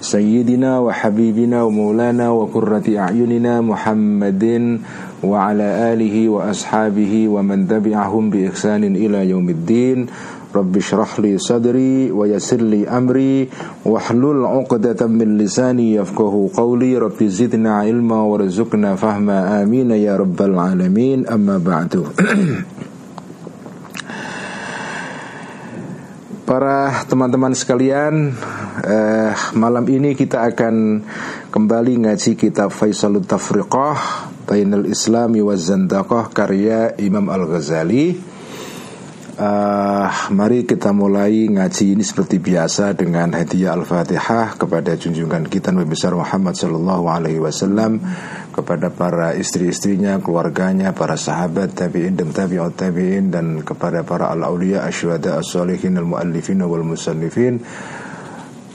سيدنا وحبيبنا ومولانا وقرة أعيننا محمد وعلى آله وأصحابه ومن تبعهم بإحسان إلى يوم الدين. رب اشرح لي صدري ويسر لي أمري واحلل عقدة من لساني يفقه قولي. رب زدنا علما وارزقنا فهما. آمين يا رب العالمين. أما بعد. Para teman-teman sekalian, eh, malam ini kita akan kembali ngaji kitab Faisalut Tafriqah Bainal Islami wa Zandaqah karya Imam Al-Ghazali. Uh, mari kita mulai ngaji ini seperti biasa dengan hadiah Al-Fatihah kepada junjungan kita Nabi besar Muhammad sallallahu alaihi wasallam kepada para istri-istrinya, keluarganya, para sahabat tabi'in dan tabi'ut tabi'in dan kepada para al-auliya asyhada as-salihin al-muallifin wal musannifin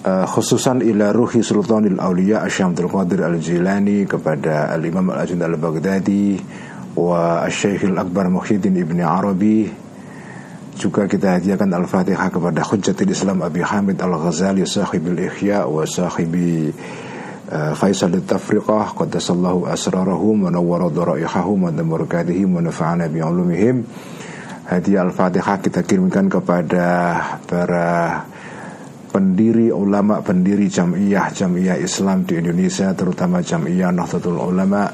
uh, khususan ila ruhi sultanil auliya Asyamdul Qadir al-Jilani kepada al-Imam al-Ajun al-Baghdadi wa al Akbar Muhyiddin Ibni Arabi. Juga kita hadiahkan Al-Fatihah kepada Hujjatul Islam Abi Hamid Al-Ghazali sahibil Ihya wa sahibi Tafriqah Qaddasallahu asrarahum Wa nawwara dharaihahum Wa damurkatihim Wa nafa'ana bi'ulumihim. Hadiah Al-Fatihah kita kirimkan kepada para pendiri ulama pendiri jamiah jamiah Islam di Indonesia terutama jamiah Nahdlatul Ulama.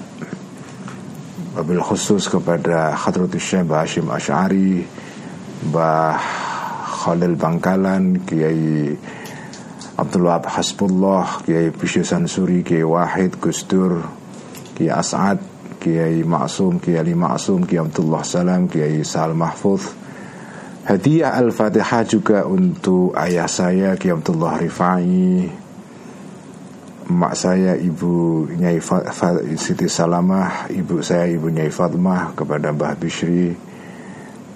Wabil khusus kepada Khadratus Syekh Hashim Asy'ari Mbah Khalil Bangkalan Kiai Abdullah Hasbullah Kiai Bisyu Sansuri Kiai Wahid Gusdur Kiai As'ad Kiai Ma'sum Kiai Ali Ma'sum Kiai Abdullah Salam Kiai Sal Mahfuz. Hadiah Al-Fatihah juga untuk ayah saya Kiai Abdullah Rifai. Mak saya Ibu Nyai Siti Salamah Ibu saya Ibu Nyai Fatmah Kepada Mbah Bishri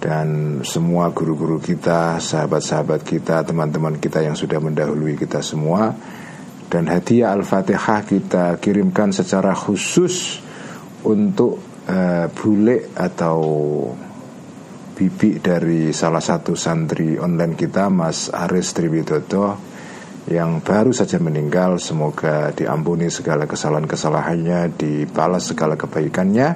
dan semua guru-guru kita, sahabat-sahabat kita, teman-teman kita yang sudah mendahului kita semua. Dan hadiah Al-Fatihah kita kirimkan secara khusus untuk uh, bule atau bibi dari salah satu santri online kita Mas Aris Triwidodo yang baru saja meninggal semoga diampuni segala kesalahan-kesalahannya dibalas segala kebaikannya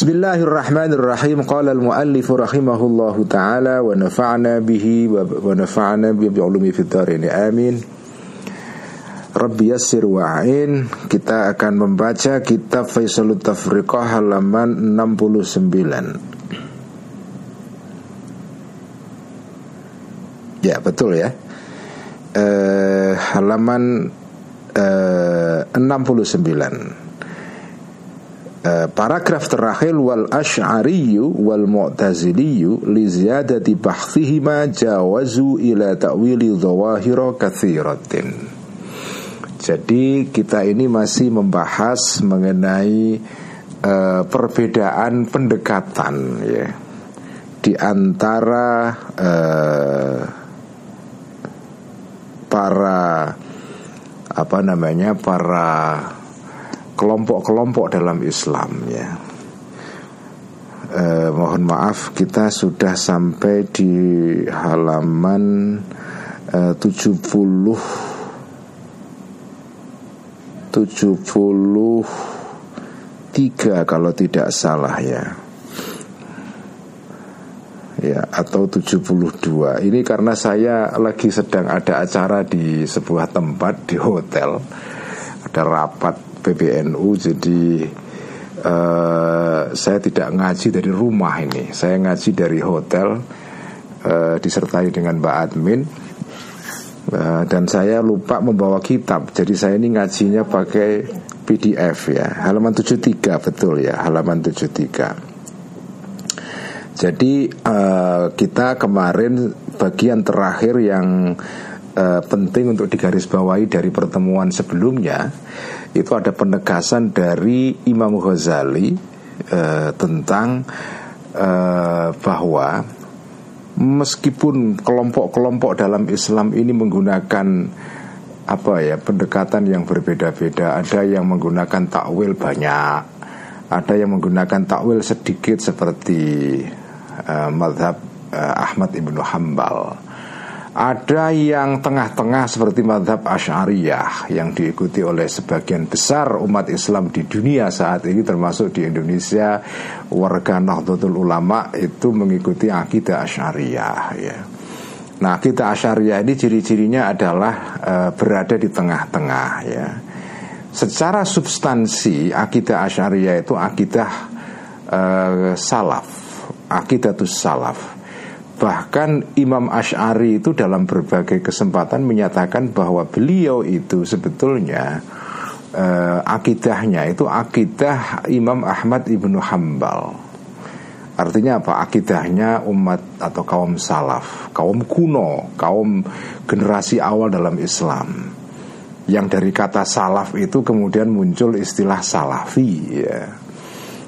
Bismillahirrahmanirrahim. Qala al-muallif rahimahullahu ta'ala Wa nafa'na bihi Wa nafa'na bi'ulumi fitarini Amin. Rabbi Yassir Wa'in. Kita akan membaca kitab Faisalut Tafriqah halaman 69 Ya betul ya. Eh, Halaman eh, 69 Uh, paragraf terakhir wal asy'ariyu wal mu'taziliyu li ziyadati bahthihima jawazu ila ta'wili dhawahira kathiratin. Jadi kita ini masih membahas mengenai uh, perbedaan pendekatan ya di antara uh, para apa namanya para kelompok-kelompok dalam Islam ya. Eh, mohon maaf kita sudah sampai di halaman eh, 70 73 kalau tidak salah ya. Ya, atau 72. Ini karena saya lagi sedang ada acara di sebuah tempat di hotel. Ada rapat PBNU jadi uh, saya tidak ngaji dari rumah ini. Saya ngaji dari hotel uh, disertai dengan Mbak Admin. Uh, dan saya lupa membawa kitab. Jadi saya ini ngajinya pakai PDF ya. Halaman 73 betul ya halaman 73 jadi kita kemarin bagian terakhir yang penting untuk digarisbawahi dari pertemuan sebelumnya itu ada penegasan dari Imam Ghazali uh, tentang uh, bahwa meskipun kelompok-kelompok dalam Islam ini menggunakan apa ya pendekatan yang berbeda-beda ada yang menggunakan takwil banyak ada yang menggunakan takwil sedikit seperti uh, madhab uh, Ahmad ibnu Hambal ada yang tengah-tengah seperti madhab Ash'ariyah Yang diikuti oleh sebagian besar umat Islam di dunia saat ini Termasuk di Indonesia Warga Nahdlatul Ulama itu mengikuti akidah Ash'ariyah ya. Nah akidah Ash'ariyah ini ciri-cirinya adalah e, berada di tengah-tengah ya Secara substansi akidah Ash'ariyah itu akidah e, salaf itu salaf Bahkan Imam Ash'ari itu dalam berbagai kesempatan menyatakan bahwa beliau itu sebetulnya uh, akidahnya itu akidah Imam Ahmad ibnu Hambal. Artinya apa? Akidahnya umat atau kaum salaf, kaum kuno, kaum generasi awal dalam Islam. Yang dari kata salaf itu kemudian muncul istilah salafi ya.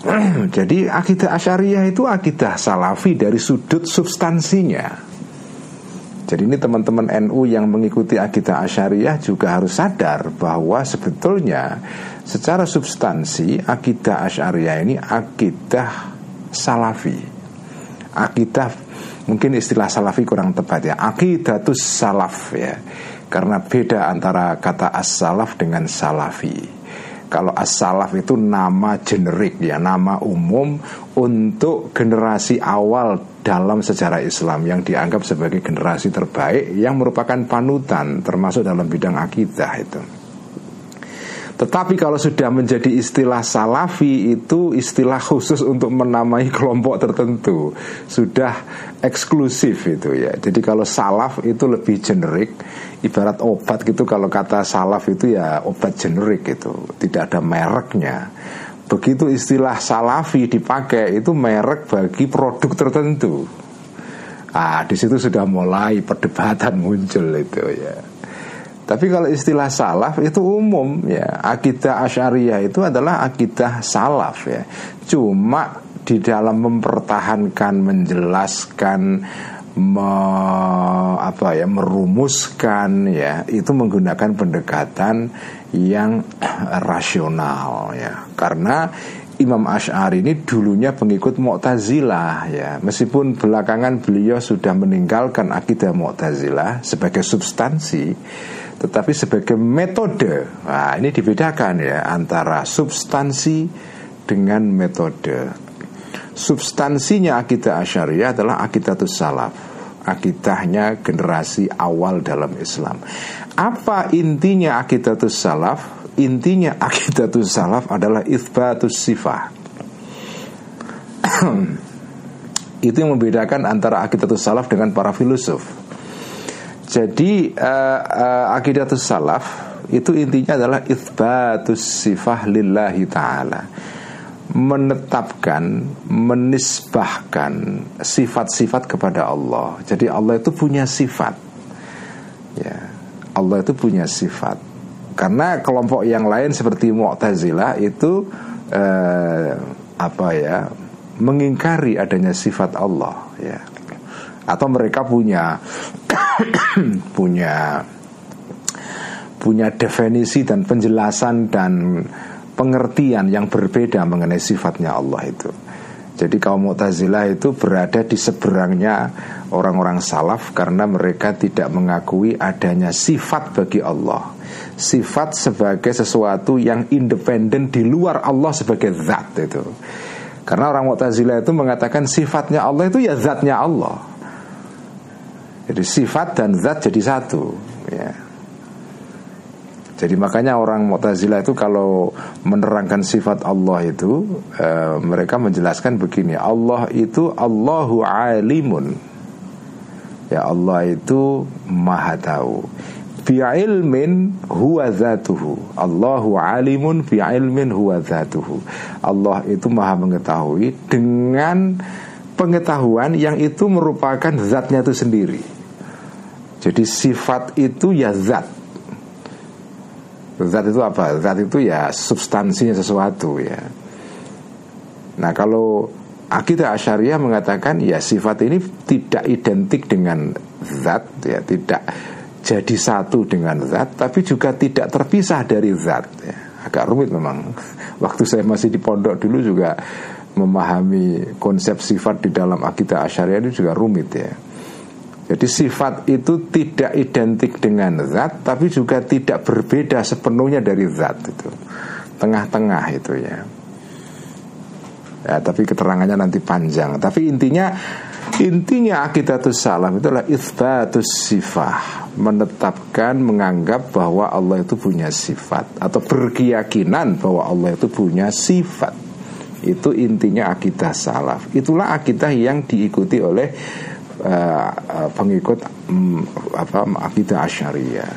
Jadi akidah asyariah itu akidah salafi dari sudut substansinya jadi ini teman-teman NU yang mengikuti akidah asyariah juga harus sadar bahwa sebetulnya secara substansi akidah asyariah ini akidah salafi. Akidah mungkin istilah salafi kurang tepat ya. Akidah itu salaf ya. Karena beda antara kata as-salaf dengan salafi. Kalau as-salaf itu nama generik ya, nama umum untuk generasi awal dalam sejarah Islam yang dianggap sebagai generasi terbaik yang merupakan panutan termasuk dalam bidang akidah itu. Tetapi kalau sudah menjadi istilah salafi itu istilah khusus untuk menamai kelompok tertentu. Sudah eksklusif itu ya. Jadi kalau salaf itu lebih generik Ibarat obat gitu kalau kata salaf itu ya obat generik itu Tidak ada mereknya. Begitu istilah salafi dipakai itu merek bagi produk tertentu. Ah, di situ sudah mulai perdebatan muncul itu ya. Tapi kalau istilah salaf itu umum ya. Akidah Asy'ariyah itu adalah akidah salaf ya. Cuma di dalam mempertahankan, menjelaskan, me, apa ya, merumuskan ya, itu menggunakan pendekatan yang rasional ya. Karena Imam Ash'ari ini dulunya pengikut Mu'tazilah ya. Meskipun belakangan beliau sudah meninggalkan akidah Mu'tazilah sebagai substansi tetapi sebagai metode. Nah, ini dibedakan ya antara substansi dengan metode. Substansinya akidah asyariah adalah akidah salaf. Akidahnya generasi awal dalam Islam. Apa intinya akidah salaf? Intinya akidah salaf adalah ithbatus sifah. Itu yang membedakan antara akidah salaf dengan para filosof jadi uh, uh, akidatus salaf itu intinya adalah itsbatus sifah lillahi taala. Menetapkan, menisbahkan sifat-sifat kepada Allah. Jadi Allah itu punya sifat. Ya. Allah itu punya sifat. Karena kelompok yang lain seperti Mu'tazilah itu uh, apa ya? mengingkari adanya sifat Allah ya atau mereka punya punya punya definisi dan penjelasan dan pengertian yang berbeda mengenai sifatnya Allah itu. Jadi kaum Mu'tazilah itu berada di seberangnya orang-orang salaf karena mereka tidak mengakui adanya sifat bagi Allah. Sifat sebagai sesuatu yang independen di luar Allah sebagai zat itu. Karena orang Mu'tazilah itu mengatakan sifatnya Allah itu ya zatnya Allah. Jadi sifat dan zat jadi satu ya. Jadi makanya orang Mu'tazilah itu kalau menerangkan sifat Allah itu e, mereka menjelaskan begini, Allah itu Allahu alimun. Ya Allah itu Maha tahu. Fi ilmin huwa zatuhu. Allahu alimun fi ilmin huwa zatuhu. Allah itu Maha mengetahui dengan pengetahuan yang itu merupakan zatnya itu sendiri. Jadi sifat itu ya zat Zat itu apa? Zat itu ya substansinya sesuatu ya Nah kalau akidah asyariah mengatakan ya sifat ini tidak identik dengan zat ya tidak jadi satu dengan zat tapi juga tidak terpisah dari zat ya. agak rumit memang waktu saya masih di pondok dulu juga memahami konsep sifat di dalam akidah asyariah itu juga rumit ya jadi sifat itu tidak identik dengan zat Tapi juga tidak berbeda sepenuhnya dari zat itu Tengah-tengah itu ya Ya, tapi keterangannya nanti panjang. Tapi intinya intinya akidatus salam itu adalah isbatus sifat, menetapkan menganggap bahwa Allah itu punya sifat atau berkeyakinan bahwa Allah itu punya sifat. Itu intinya akidah salaf. Itulah akidah yang diikuti oleh uh, pengikut um, apa akidah asyariah.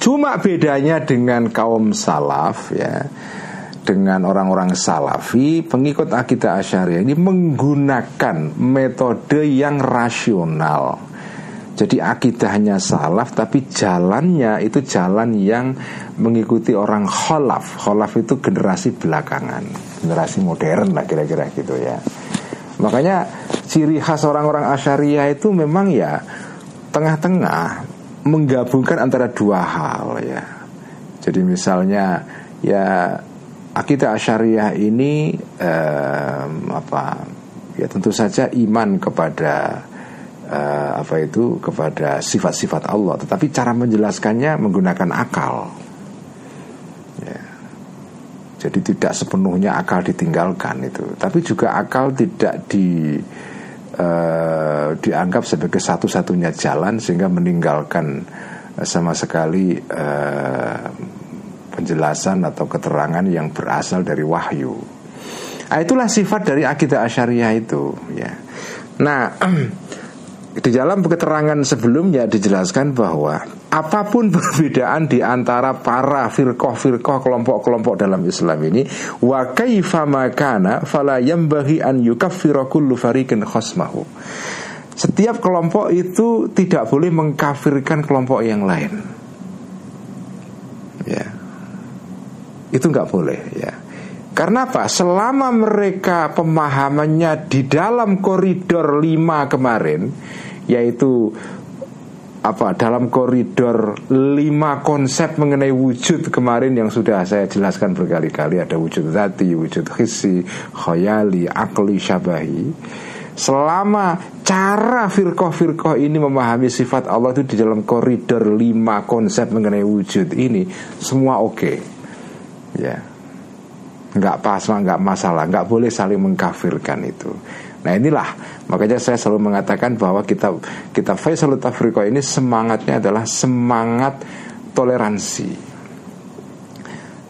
Cuma bedanya dengan kaum salaf ya dengan orang-orang salafi pengikut akidah asyariah ini menggunakan metode yang rasional. Jadi akidahnya salaf tapi jalannya itu jalan yang mengikuti orang kholaf. Kholaf itu generasi belakangan, generasi modern lah kira-kira gitu ya. Makanya ciri khas orang-orang Asyariah itu memang ya tengah-tengah menggabungkan antara dua hal ya. Jadi misalnya ya akidah Asyariah ini eh, apa ya tentu saja iman kepada eh, apa itu kepada sifat-sifat Allah, tetapi cara menjelaskannya menggunakan akal. Ya. Jadi tidak sepenuhnya akal ditinggalkan itu, tapi juga akal tidak di uh, dianggap sebagai satu-satunya jalan sehingga meninggalkan uh, sama sekali uh, penjelasan atau keterangan yang berasal dari wahyu. Nah, itulah sifat dari akidah asyariah itu ya. Nah, di dalam keterangan sebelumnya dijelaskan bahwa apa pun perbedaan di antara para firqah-firqah kelompok-kelompok dalam Islam ini wa kaifa makana fala yambaghi an yukaffira kullu fariqin khasmahu. Setiap kelompok itu tidak boleh mengkafirkan kelompok yang lain. Ya. Itu nggak boleh ya. Karena apa? Selama mereka pemahamannya di dalam koridor lima kemarin yaitu apa dalam koridor lima konsep mengenai wujud kemarin yang sudah saya jelaskan berkali-kali ada wujud zati, wujud hissi, khayali, akli, syabahi. Selama cara firqoh-firqoh ini memahami sifat Allah itu di dalam koridor lima konsep mengenai wujud ini semua oke, okay. ya, nggak pas, nggak masalah, nggak boleh saling mengkafirkan itu. Nah inilah makanya saya selalu mengatakan bahwa kita kita Faisal Tafriqah ini semangatnya adalah semangat toleransi.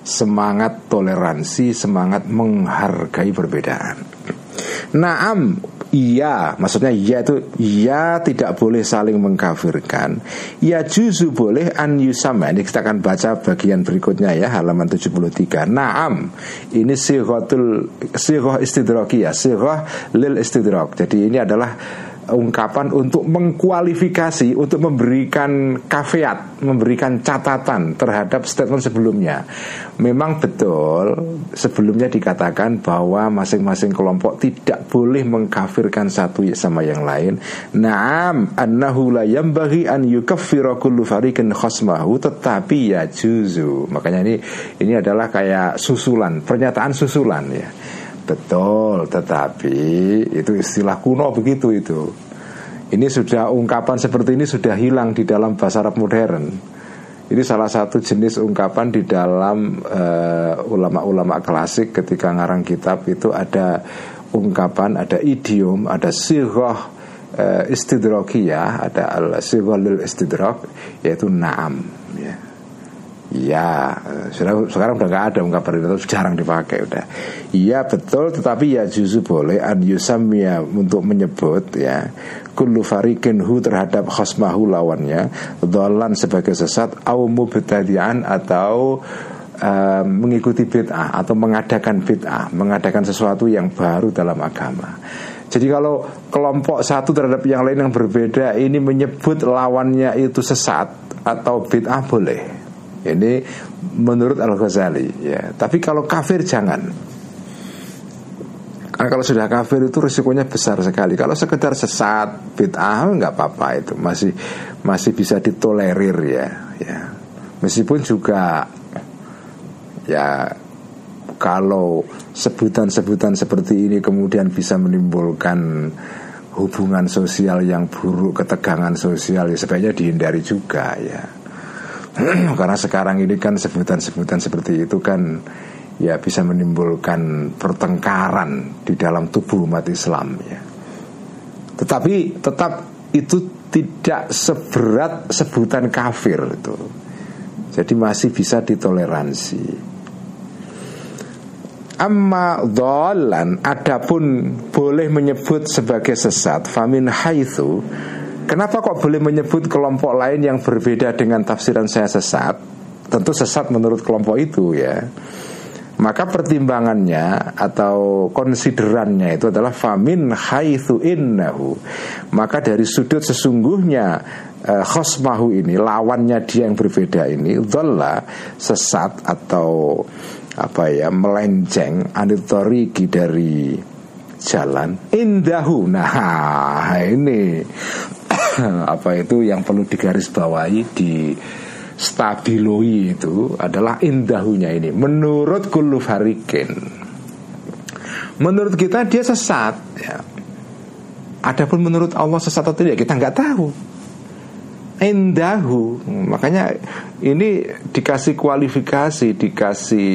Semangat toleransi, semangat menghargai perbedaan. Naam Iya, maksudnya iya itu iya tidak boleh saling mengkafirkan. Ya juzu boleh an yusama. Ini kita akan baca bagian berikutnya ya halaman 73. Naam. Ini sirhotul sirhoh istidrakiyah, sirhoh lil istidrak. Jadi ini adalah ungkapan untuk mengkualifikasi untuk memberikan kafeat, memberikan catatan terhadap statement sebelumnya. Memang betul sebelumnya dikatakan bahwa masing-masing kelompok tidak boleh mengkafirkan satu sama yang lain. Naam annahu la yambaghi an yukaffira kullu fariqin khasmahu tetapi ya juzu. Makanya ini ini adalah kayak susulan, pernyataan susulan ya. Betul, tetapi itu istilah kuno begitu itu. Ini sudah ungkapan seperti ini sudah hilang di dalam bahasa Arab modern. Ini salah satu jenis ungkapan di dalam eh, ulama-ulama klasik ketika ngarang kitab itu ada ungkapan, ada idiom, ada sirah uh, istidrokiyah, ada al sirah istidrok yaitu naam. Ya. Iya, sekarang, sekarang udah nggak ada ungkapan itu jarang dipakai udah. Iya betul, tetapi ya justru boleh an yusamia untuk menyebut ya kullu farikin hu terhadap khasmahu lawannya dolan sebagai sesat au mubtadi'an atau uh, mengikuti bid'ah atau mengadakan bid'ah, mengadakan sesuatu yang baru dalam agama. Jadi kalau kelompok satu terhadap yang lain yang berbeda ini menyebut lawannya itu sesat atau bid'ah boleh. Ini menurut Al Ghazali ya. Tapi kalau kafir jangan. Karena kalau sudah kafir itu risikonya besar sekali. Kalau sekedar sesat, bid'ah nggak apa-apa itu masih masih bisa ditolerir ya. ya. Meskipun juga ya kalau sebutan-sebutan seperti ini kemudian bisa menimbulkan hubungan sosial yang buruk, ketegangan sosial ya sebaiknya dihindari juga ya. Karena sekarang ini kan sebutan-sebutan seperti itu kan ya bisa menimbulkan pertengkaran di dalam tubuh umat Islam ya. Tetapi tetap itu tidak seberat sebutan kafir itu. Jadi masih bisa ditoleransi. Amma dolan adapun boleh menyebut sebagai sesat famin haitsu Kenapa kok boleh menyebut kelompok lain yang berbeda dengan tafsiran saya sesat? Tentu sesat menurut kelompok itu ya. Maka pertimbangannya atau konsiderannya itu adalah famin haitsu innahu. Maka dari sudut sesungguhnya uh, khosmahu ini lawannya dia yang berbeda ini dhalla sesat atau apa ya melenceng anitoriki dari jalan indahu. Nah ini apa itu yang perlu digarisbawahi di stabiloi itu adalah indahunya ini. Menurut farikin menurut kita dia sesat ya. adapun menurut Allah sesat atau tidak kita nggak tahu. Indahu makanya ini dikasih kualifikasi dikasih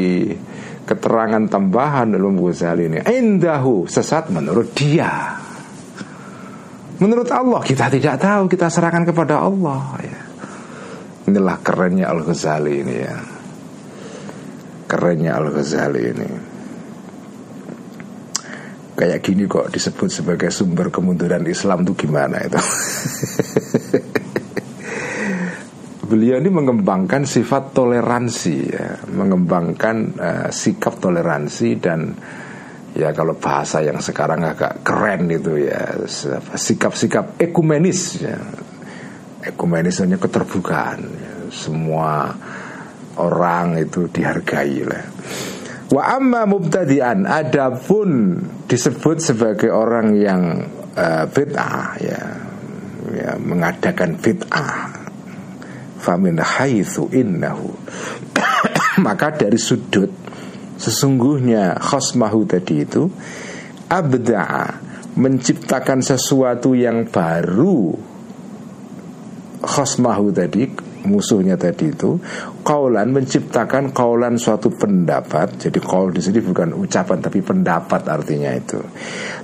keterangan tambahan dalam Ghazali ini. Indahu sesat menurut dia menurut Allah kita tidak tahu kita serahkan kepada Allah ya. Inilah kerennya Al-Ghazali ini ya. Kerennya Al-Ghazali ini. Kayak gini kok disebut sebagai sumber kemunduran Islam itu gimana itu? Beliau ini mengembangkan sifat toleransi ya. Mengembangkan uh, sikap toleransi dan ya kalau bahasa yang sekarang agak keren itu ya sikap-sikap ekumenis ya. Ekumenisnya keterbukaan ya. semua orang itu dihargai lah. Wa amma mubtadi'an adapun disebut sebagai orang yang uh, bid'ah ya ya mengadakan bid'ah. Famin haitsu innahu. Maka dari sudut sesungguhnya khosmahu tadi itu abda'a menciptakan sesuatu yang baru. Khosmahu tadi musuhnya tadi itu kaulan menciptakan kaulan suatu pendapat. Jadi kaul di sini bukan ucapan tapi pendapat artinya itu.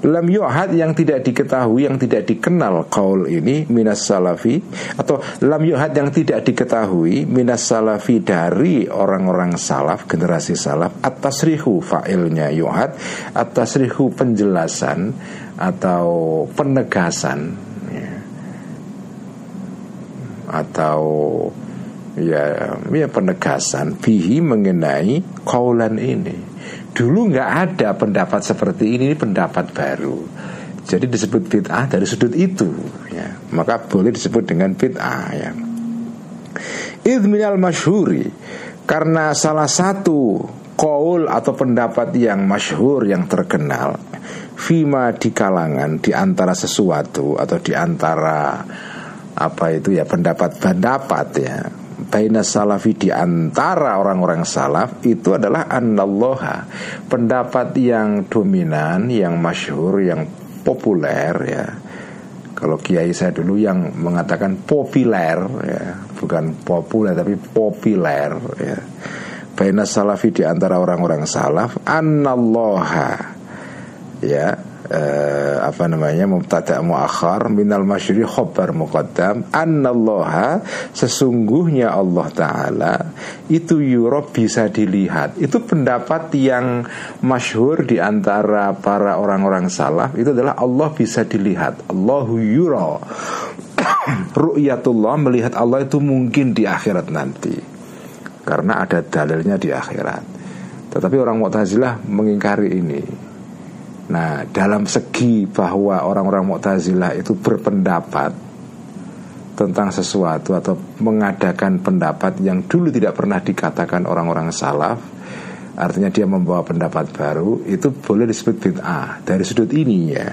Lam yuhad yang tidak diketahui yang tidak dikenal kaul ini minas salafi atau lam yuhad yang tidak diketahui minas salafi dari orang-orang salaf generasi salaf atas rihu fa'ilnya yuhad atas rihu penjelasan atau penegasan atau ya ya penegasan bihi mengenai kaulan ini. Dulu nggak ada pendapat seperti ini, ini pendapat baru. Jadi disebut bid'ah dari sudut itu, ya. Maka boleh disebut dengan bid'ah ya. Idminal masyhuri karena salah satu kaul atau pendapat yang masyhur yang terkenal fima di kalangan di antara sesuatu atau di antara apa itu ya? Pendapat-pendapat ya. Baina salafi di antara orang-orang salaf itu adalah analloha pendapat yang dominan, yang masyhur, yang populer ya. Kalau kiai saya dulu yang mengatakan populer ya, bukan populer tapi populer ya. Baina salafi di antara orang-orang salaf analloha ya uh, apa namanya mubtada muakhar minal masyri khabar muqaddam annallaha sesungguhnya Allah taala itu yurab bisa dilihat. Itu pendapat yang masyhur di antara para orang-orang salaf itu adalah Allah bisa dilihat. Allahu yura. Ru'yatullah melihat Allah itu mungkin di akhirat nanti. Karena ada dalilnya di akhirat. Tetapi orang Mu'tazilah mengingkari ini Nah, dalam segi bahwa orang-orang Mu'tazilah itu berpendapat tentang sesuatu atau mengadakan pendapat yang dulu tidak pernah dikatakan orang-orang salaf, artinya dia membawa pendapat baru itu boleh disebut bid'ah dari sudut ini ya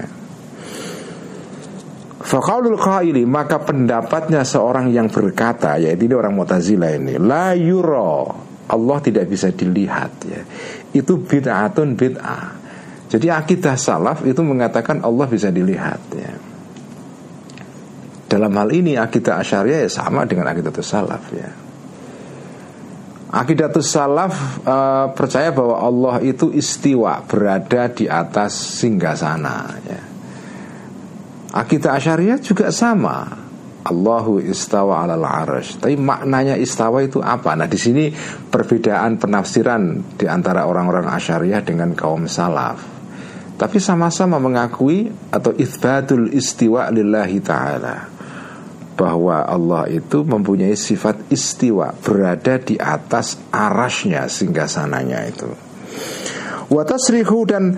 Fakaulul qaili maka pendapatnya seorang yang berkata yaitu ini orang Mu'tazilah ini la yuro Allah tidak bisa dilihat ya. Itu bid'atun bid'ah. Jadi akidah salaf itu mengatakan Allah bisa dilihat ya. Dalam hal ini akidah asyariah ya sama dengan akidah salaf ya. Akidah salaf uh, percaya bahwa Allah itu istiwa berada di atas singgasana ya. Akidah asyariah juga sama. Allahu istawa alal arash. Tapi maknanya istawa itu apa? Nah di sini perbedaan penafsiran di antara orang-orang asyariah dengan kaum salaf. Tapi sama-sama mengakui atau ithbatul istiwa lillahi ta'ala bahwa Allah itu mempunyai sifat istiwa berada di atas arasnya sehingga sananya itu. Watasrihu dan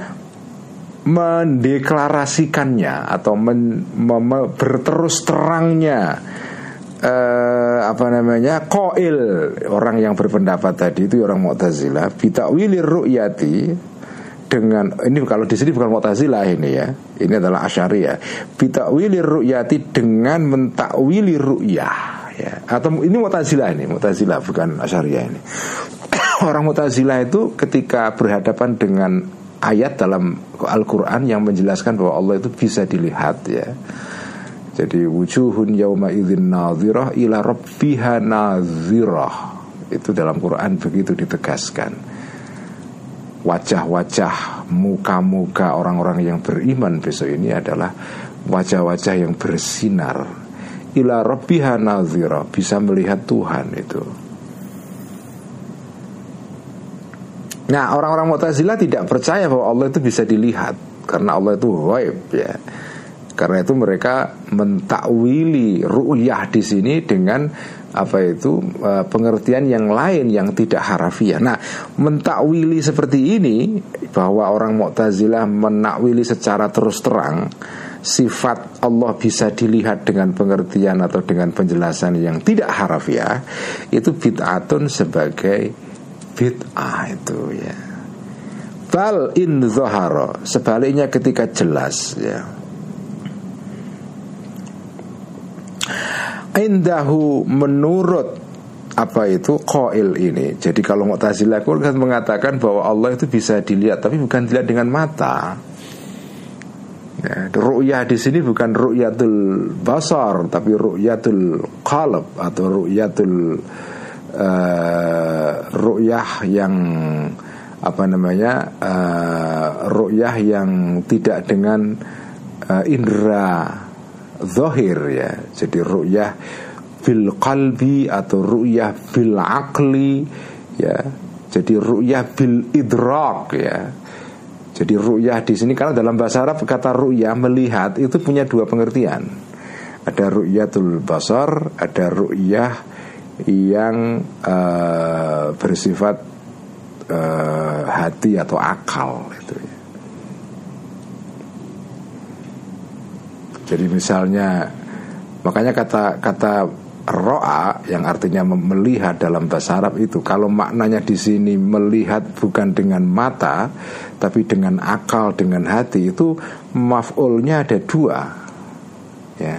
mendeklarasikannya atau men, mem, berterus terangnya eh, apa namanya koil orang yang berpendapat tadi itu orang Mu'tazilah bitawilir ru'yati dengan ini kalau di sini bukan Mu'tazilah ini ya. Ini adalah Asy'ariyah. Bitawili ru'yati dengan mentakwili ru'yah ya. Atau ini Mu'tazilah ini, Mu'tazilah bukan Asy'ariyah ini. Orang Mu'tazilah itu ketika berhadapan dengan ayat dalam Al-Qur'an yang menjelaskan bahwa Allah itu bisa dilihat ya. Jadi wujuhun yauma idzin nadhirah ila rabbiha nadhirah. Itu dalam Quran begitu ditegaskan wajah-wajah muka-muka orang-orang yang beriman besok ini adalah wajah-wajah yang bersinar. Ila rabbiha nazira bisa melihat Tuhan itu. Nah orang-orang Mu'tazilah tidak percaya bahwa Allah itu bisa dilihat. Karena Allah itu ghaib ya. Karena itu mereka mentakwili ru'yah di sini dengan apa itu uh, pengertian yang lain yang tidak harafiah. Nah, mentakwili seperti ini bahwa orang Mu'tazilah menakwili secara terus terang sifat Allah bisa dilihat dengan pengertian atau dengan penjelasan yang tidak harafiah itu bid'atun sebagai bid'ah itu ya. Bal in zahara sebaliknya ketika jelas ya indahu menurut apa itu koil ini. Jadi kalau Mu'tazilah kan mengatakan bahwa Allah itu bisa dilihat tapi bukan dilihat dengan mata. Ya, ru'yah di sini bukan ru'yatul basar tapi ru'yatul qalb atau ru'yatul uh, ru'yah yang apa namanya uh, ru'yah yang tidak dengan uh, indera zahir ya. Jadi ru'yah bil qalbi atau ru'yah bil akli ya. Jadi ru'yah bil idrak ya. Jadi ru'yah di sini karena dalam bahasa Arab kata ru'yah melihat itu punya dua pengertian. Ada ru'yatul basar, ada ru'yah yang uh, bersifat uh, hati atau akal itu ya. Jadi misalnya makanya kata kata roa yang artinya melihat dalam bahasa Arab itu kalau maknanya di sini melihat bukan dengan mata tapi dengan akal dengan hati itu maf'ulnya ada dua. Ya.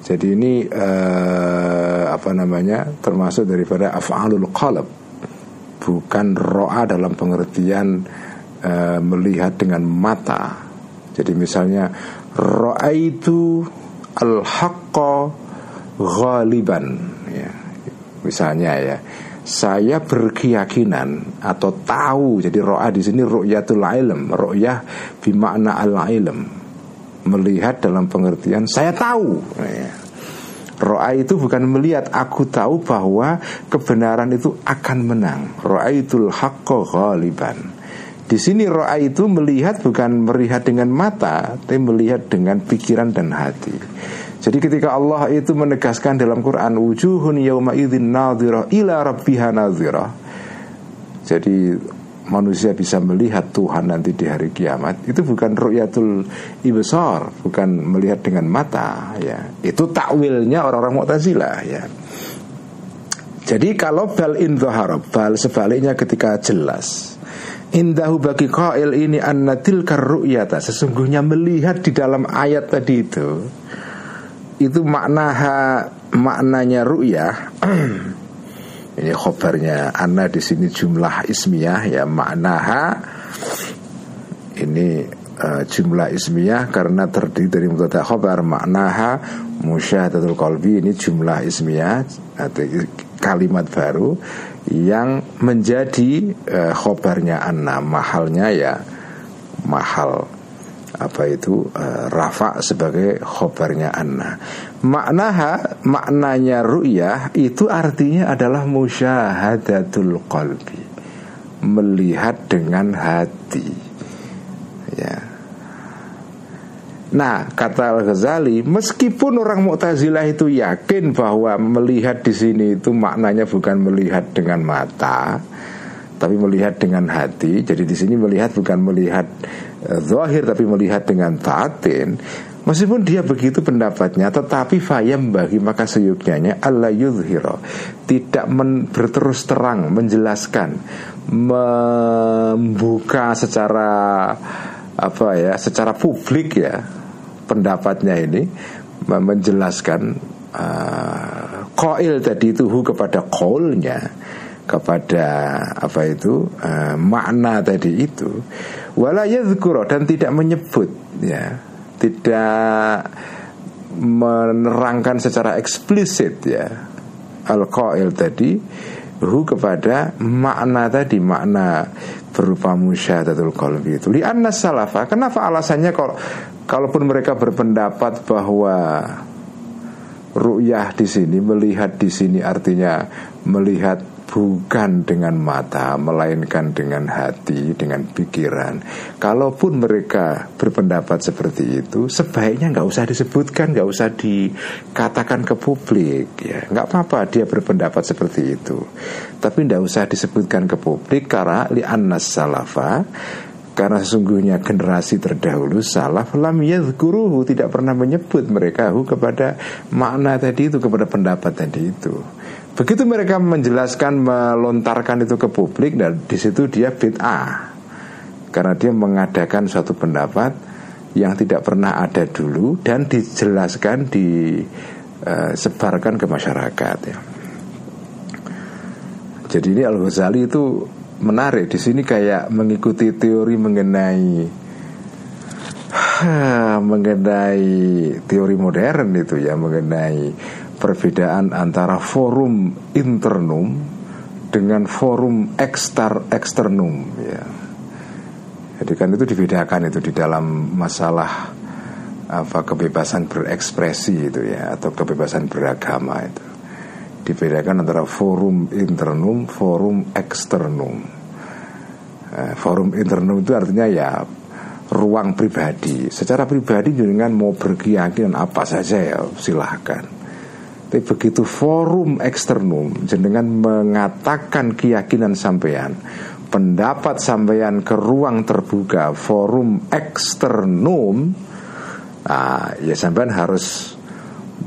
Jadi ini eh, apa namanya termasuk daripada af'alul qalb. Bukan roa dalam pengertian eh, melihat dengan mata. Jadi misalnya Ra'aitu al-haqqa ghaliban. Ya. Misalnya ya saya berkeyakinan atau tahu jadi roa di sini ru'yatul ilm ru'yah bimakna al ilm melihat dalam pengertian saya tahu. Ya. Ro'a itu bukan melihat Aku tahu bahwa kebenaran itu akan menang. Ro'a itu haqqa ghaliban di sini roa itu melihat bukan melihat dengan mata, tapi melihat dengan pikiran dan hati. Jadi ketika Allah itu menegaskan dalam Quran wujuhun yauma idzin nadhirah ila rabbiha nadhirah. Jadi manusia bisa melihat Tuhan nanti di hari kiamat itu bukan ru'yatul ibsar, bukan melihat dengan mata ya. Itu takwilnya orang-orang Mu'tazilah ya. Jadi kalau bal in bal sebaliknya ketika jelas Indahu bagi qail ini anna tilkar ru'yata. Sesungguhnya melihat di dalam ayat tadi itu Itu maknaha maknanya ru'yah. Ini khobarnya Anna di sini jumlah ismiyah ya maknaha. Ini uh, jumlah ismiyah karena terdiri dari mubtada khobar maknaha musyahadatul qalbi ini jumlah ismiyah atau kalimat baru yang menjadi uh, khobarnya anna mahalnya ya mahal. Apa itu? Uh, rafa sebagai khobarnya anna. Maknaha maknanya ru'yah itu artinya adalah musyahadatul qalbi. Melihat dengan hati. Ya Nah, kata Al-Ghazali, meskipun orang Mu'tazilah itu yakin bahwa melihat di sini itu maknanya bukan melihat dengan mata, tapi melihat dengan hati. Jadi di sini melihat bukan melihat uh, zahir tapi melihat dengan batin. Meskipun dia begitu pendapatnya, tetapi fayam bagi maka seyuknya Allah yudhiro tidak men, berterus terang menjelaskan, membuka secara apa ya, secara publik ya pendapatnya ini menjelaskan uh, koil tadi itu hu kepada kolnya kepada apa itu uh, makna tadi itu walaya dan tidak menyebut ya. Tidak menerangkan secara eksplisit ya al qail tadi hu kepada makna tadi makna berupa musyahadatul qalbi itu. Li anna salafa kenapa alasannya kalau Kalaupun mereka berpendapat bahwa ru'yah di sini melihat di sini artinya melihat bukan dengan mata melainkan dengan hati dengan pikiran. Kalaupun mereka berpendapat seperti itu sebaiknya nggak usah disebutkan nggak usah dikatakan ke publik ya. Nggak apa-apa dia berpendapat seperti itu. Tapi nggak usah disebutkan ke publik karena li annas salafa karena sesungguhnya generasi terdahulu salah lam yadhkuruhu tidak pernah menyebut mereka hu kepada makna tadi itu kepada pendapat tadi itu. Begitu mereka menjelaskan melontarkan itu ke publik dan di situ dia bid'ah. Karena dia mengadakan suatu pendapat yang tidak pernah ada dulu dan dijelaskan disebarkan ke masyarakat ya. Jadi ini Al Ghazali itu menarik di sini kayak mengikuti teori mengenai mengenai teori modern itu ya mengenai perbedaan antara forum internum dengan forum ekstar eksternum ya. Jadi kan itu dibedakan itu di dalam masalah apa kebebasan berekspresi itu ya atau kebebasan beragama itu dibedakan antara forum internum, forum eksternum. Eh, forum internum itu artinya ya ruang pribadi. Secara pribadi dengan mau berkeyakinan apa saja ya silahkan. Tapi begitu forum eksternum jenengan mengatakan keyakinan sampean, pendapat sampean ke ruang terbuka, forum eksternum, ah, ya sampean harus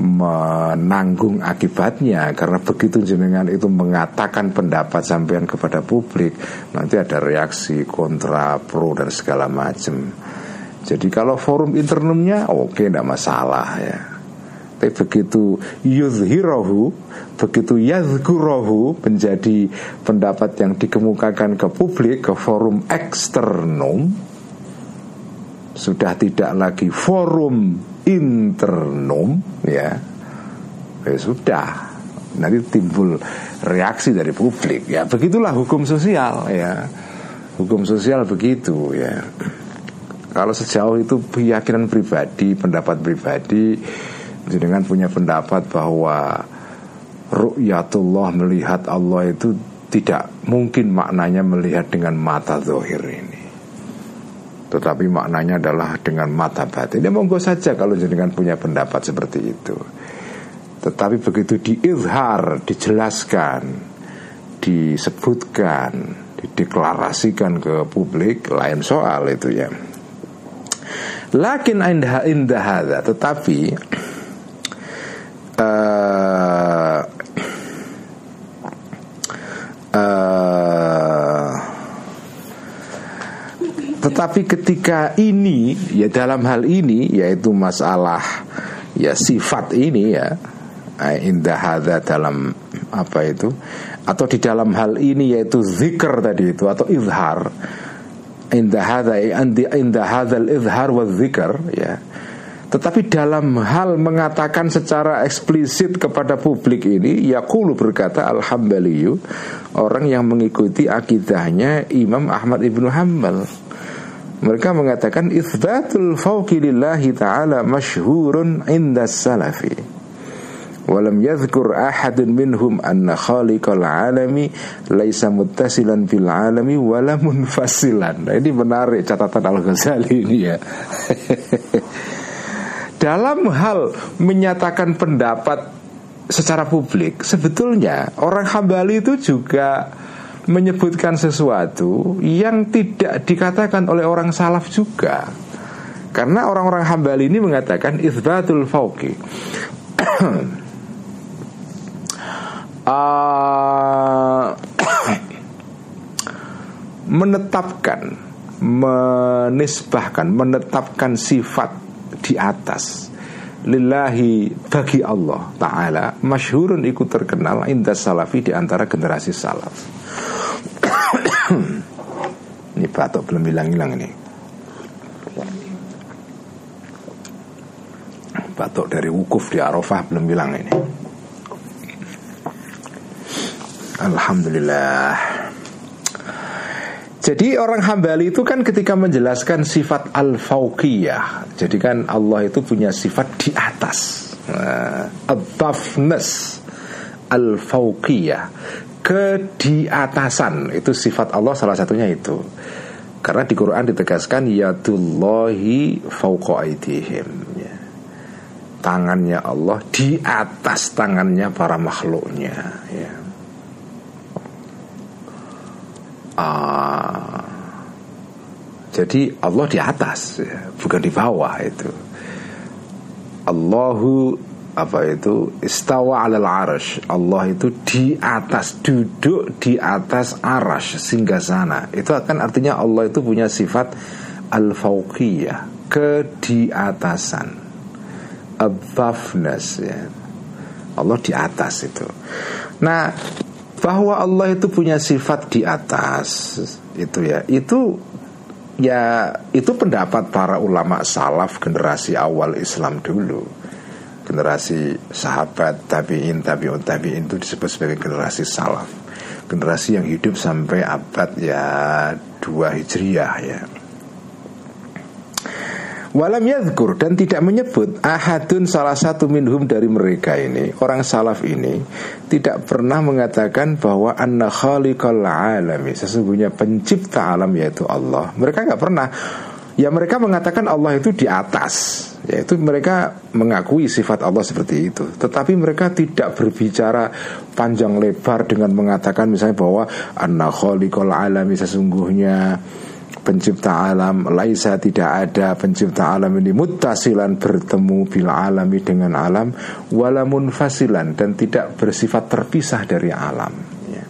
menanggung akibatnya. Karena begitu jenengan itu mengatakan pendapat sampean kepada publik nanti ada reaksi kontra pro dan segala macam jadi kalau forum internumnya oke okay, tidak masalah ya begitu yuzhirohu begitu yazkurohu menjadi pendapat yang dikemukakan ke publik ke forum eksternum sudah tidak lagi forum internum ya, ya sudah. Nanti timbul reaksi dari publik ya. Begitulah hukum sosial ya. Hukum sosial begitu ya. Kalau sejauh itu keyakinan pribadi pendapat pribadi dengan punya pendapat bahwa ru'yatullah melihat Allah itu tidak mungkin maknanya melihat dengan mata zahir ini tetapi maknanya adalah dengan mata batin. Ya monggo saja kalau jenengan punya pendapat seperti itu. Tetapi begitu diizhar, dijelaskan, disebutkan, dideklarasikan ke publik lain soal itu ya. Lakin indah indah tetapi uh, Tetapi ketika ini ya dalam hal ini yaitu masalah ya sifat ini ya indah hadza dalam apa itu atau di dalam hal ini yaitu zikr tadi itu atau izhar indah hadza indah hadzal izhar wa zikr ya tetapi dalam hal mengatakan secara eksplisit kepada publik ini Yaqulu berkata Alhamdulillah Orang yang mengikuti akidahnya Imam Ahmad Ibnu Hanbal. Mereka mengatakan Ithbatul fawqi lillahi ta'ala Masyhurun inda salafi. Walam yadhkur ahadun minhum Anna khaliqal alami Laisa muttasilan bil alami Wala munfasilan. Nah, Ini menarik catatan Al-Ghazali ini ya dalam hal menyatakan pendapat secara publik sebetulnya orang hambali itu juga menyebutkan sesuatu yang tidak dikatakan oleh orang salaf juga. Karena orang-orang hambali ini mengatakan isbatul fauqi. Uh, menetapkan menisbahkan menetapkan sifat di atas lillahi bagi Allah taala masyhurun ikut terkenal indah salafi di antara generasi salaf. ini batuk belum hilang-hilang ini. Batuk dari wukuf di Arafah belum hilang ini. Alhamdulillah. Jadi orang hambali itu kan ketika menjelaskan sifat al-fauqiyah Jadi kan Allah itu punya sifat di atas. Uh, Abafness Al-fauqiyah. Kediatasan Itu sifat Allah salah satunya itu. Karena di Quran ditegaskan Yadullahi fauqa aidihim ya. Tangannya Allah di atas tangannya para makhluknya. Ya. Uh, jadi Allah di atas ya, bukan di bawah itu. Allahu apa itu? Istawa alal arash Allah itu di atas duduk di atas arash singgah sana. Itu akan artinya Allah itu punya sifat al fauqiyah kediatasan. Abafness ya. Allah di atas itu. Nah bahwa Allah itu punya sifat di atas. Itu ya. Itu ya itu pendapat para ulama salaf generasi awal Islam dulu. Generasi sahabat tabiin tabiun tabiin itu disebut sebagai generasi salaf. Generasi yang hidup sampai abad ya dua hijriyah ya Walam yadhkur dan tidak menyebut ahadun salah satu minhum dari mereka ini Orang salaf ini Tidak pernah mengatakan bahwa Anna khaliqal alami Sesungguhnya pencipta alam yaitu Allah. Mereka nggak pernah. Ya mereka mengatakan Allah itu di atas. Yaitu mereka mengakui sifat Allah seperti itu. Tetapi mereka tidak berbicara panjang lebar dengan mengatakan misalnya bahwa Anna khaliqal alami sesungguhnya pencipta alam laisa tidak ada. Pencipta alam ini mutasilan bertemu bila alami dengan alam walamun fasilan dan tidak bersifat terpisah dari alam. Ya.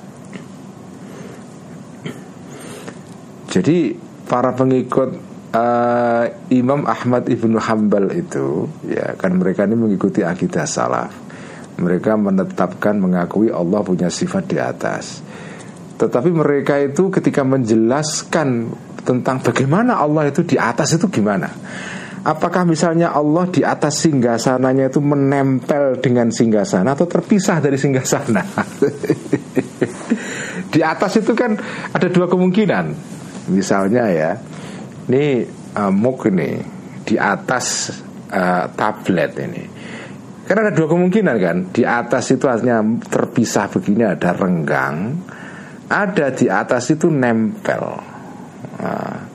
jadi para pengikut uh, Imam Ahmad ibnu Hambal itu ya kan mereka ini mengikuti akidah salaf. Mereka menetapkan mengakui Allah punya sifat di atas. Tetapi mereka itu ketika menjelaskan tentang bagaimana Allah itu di atas itu gimana? Apakah misalnya Allah di atas singgasananya itu menempel dengan singgasana atau terpisah dari singgasana? di atas itu kan ada dua kemungkinan. Misalnya ya, ini uh, muk ini di atas uh, tablet ini. Karena ada dua kemungkinan kan. Di atas itu artinya terpisah begini ada renggang, ada di atas itu nempel. Nah,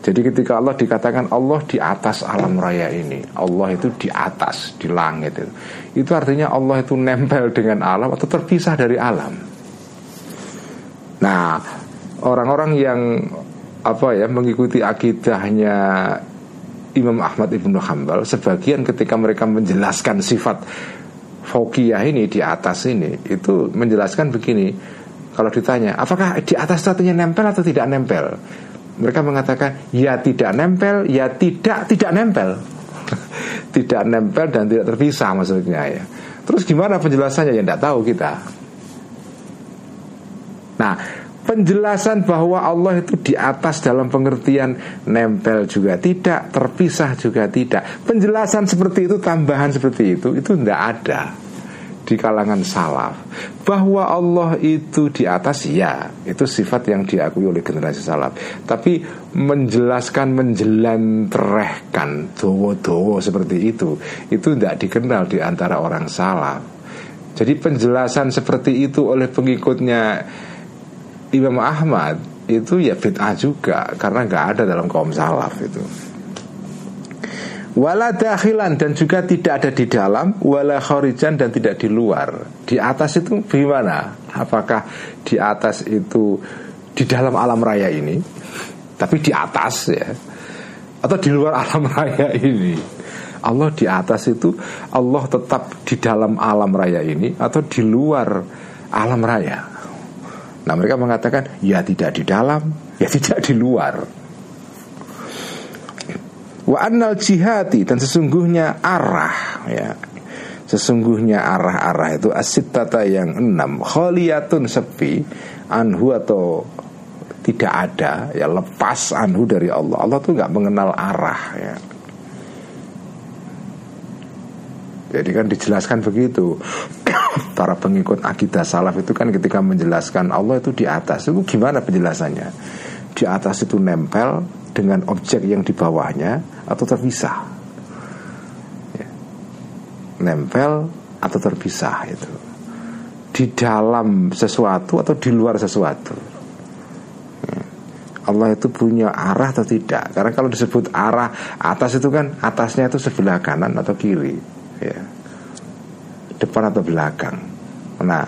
jadi ketika Allah dikatakan Allah di atas alam raya ini Allah itu di atas, di langit itu. Itu artinya Allah itu nempel dengan alam atau terpisah dari alam? Nah orang-orang yang apa ya mengikuti akidahnya Imam Ahmad ibnu Hambal Sebagian ketika mereka menjelaskan sifat Fokiyah ini di atas ini Itu menjelaskan begini. Kalau ditanya apakah di atas artinya nempel atau tidak nempel Mereka mengatakan ya tidak nempel, ya tidak tidak nempel. tidak nempel dan tidak terpisah maksudnya ya. Terus gimana penjelasannya ya tidak tahu kita. Nah, penjelasan bahwa Allah itu di atas dalam pengertian nempel juga tidak, terpisah juga tidak. Penjelasan seperti itu, tambahan seperti itu, itu tidak ada di kalangan salaf. Bahwa Allah itu di atas, ya, itu sifat yang diakui oleh generasi salaf. Tapi menjelaskan, menjelanterehkan, dowo-dowo seperti itu, itu tidak dikenal di antara orang salaf. Jadi penjelasan seperti itu oleh pengikutnya Imam Ahmad itu ya bid'ah juga karena nggak ada dalam kaum salaf itu. Wala dakhilan dan juga tidak ada di dalam Wala kharijan dan tidak di luar. Di atas itu gimana? Apakah di atas itu Di dalam alam raya ini? Tapi di atas ya. Atau di luar alam raya ini? Allah di atas itu Allah tetap di dalam alam raya ini Atau di luar alam raya? Nah mereka mengatakan ya tidak di dalam, ya tidak di luar. Wa annal jihati dan sesungguhnya arah ya. Sesungguhnya arah-arah itu tata yang enam. Khaliyatun sepi Anhu atau tidak ada ya lepas anhu dari Allah. Allah tuh nggak mengenal arah ya. Jadi kan dijelaskan begitu. Para pengikut akidah salaf itu kan ketika menjelaskan Allah itu di atas. Itu gimana penjelasannya? Di atas itu nempel dengan objek yang di bawahnya atau terpisah ya. nempel atau terpisah itu di dalam sesuatu atau di luar sesuatu ya. Allah itu punya arah atau tidak Karena kalau disebut arah atas itu kan Atasnya itu sebelah kanan atau kiri ya. Depan atau belakang Nah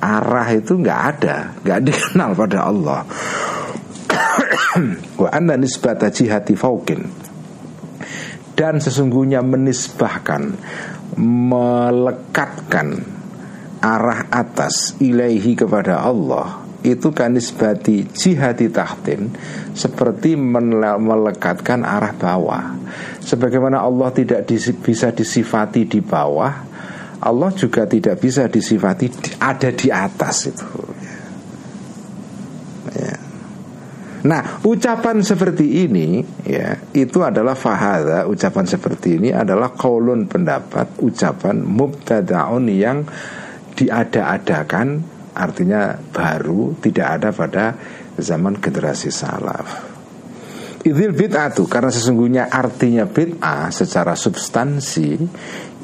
arah itu nggak ada, nggak dikenal pada Allah. Wa anna nisbata jihati faukin dan sesungguhnya menisbahkan melekatkan arah atas ilaihi kepada Allah itu kanisbati jihati tahtin seperti melekatkan arah bawah sebagaimana Allah tidak bisa disifati di bawah Allah juga tidak bisa disifati ada di atas itu. Ya. Nah, ucapan seperti ini ya, itu adalah fahada, ucapan seperti ini adalah kaulun pendapat, ucapan mubtadaun yang diada-adakan artinya baru tidak ada pada zaman generasi salaf. Idil bid'atu karena sesungguhnya artinya bid'ah secara substansi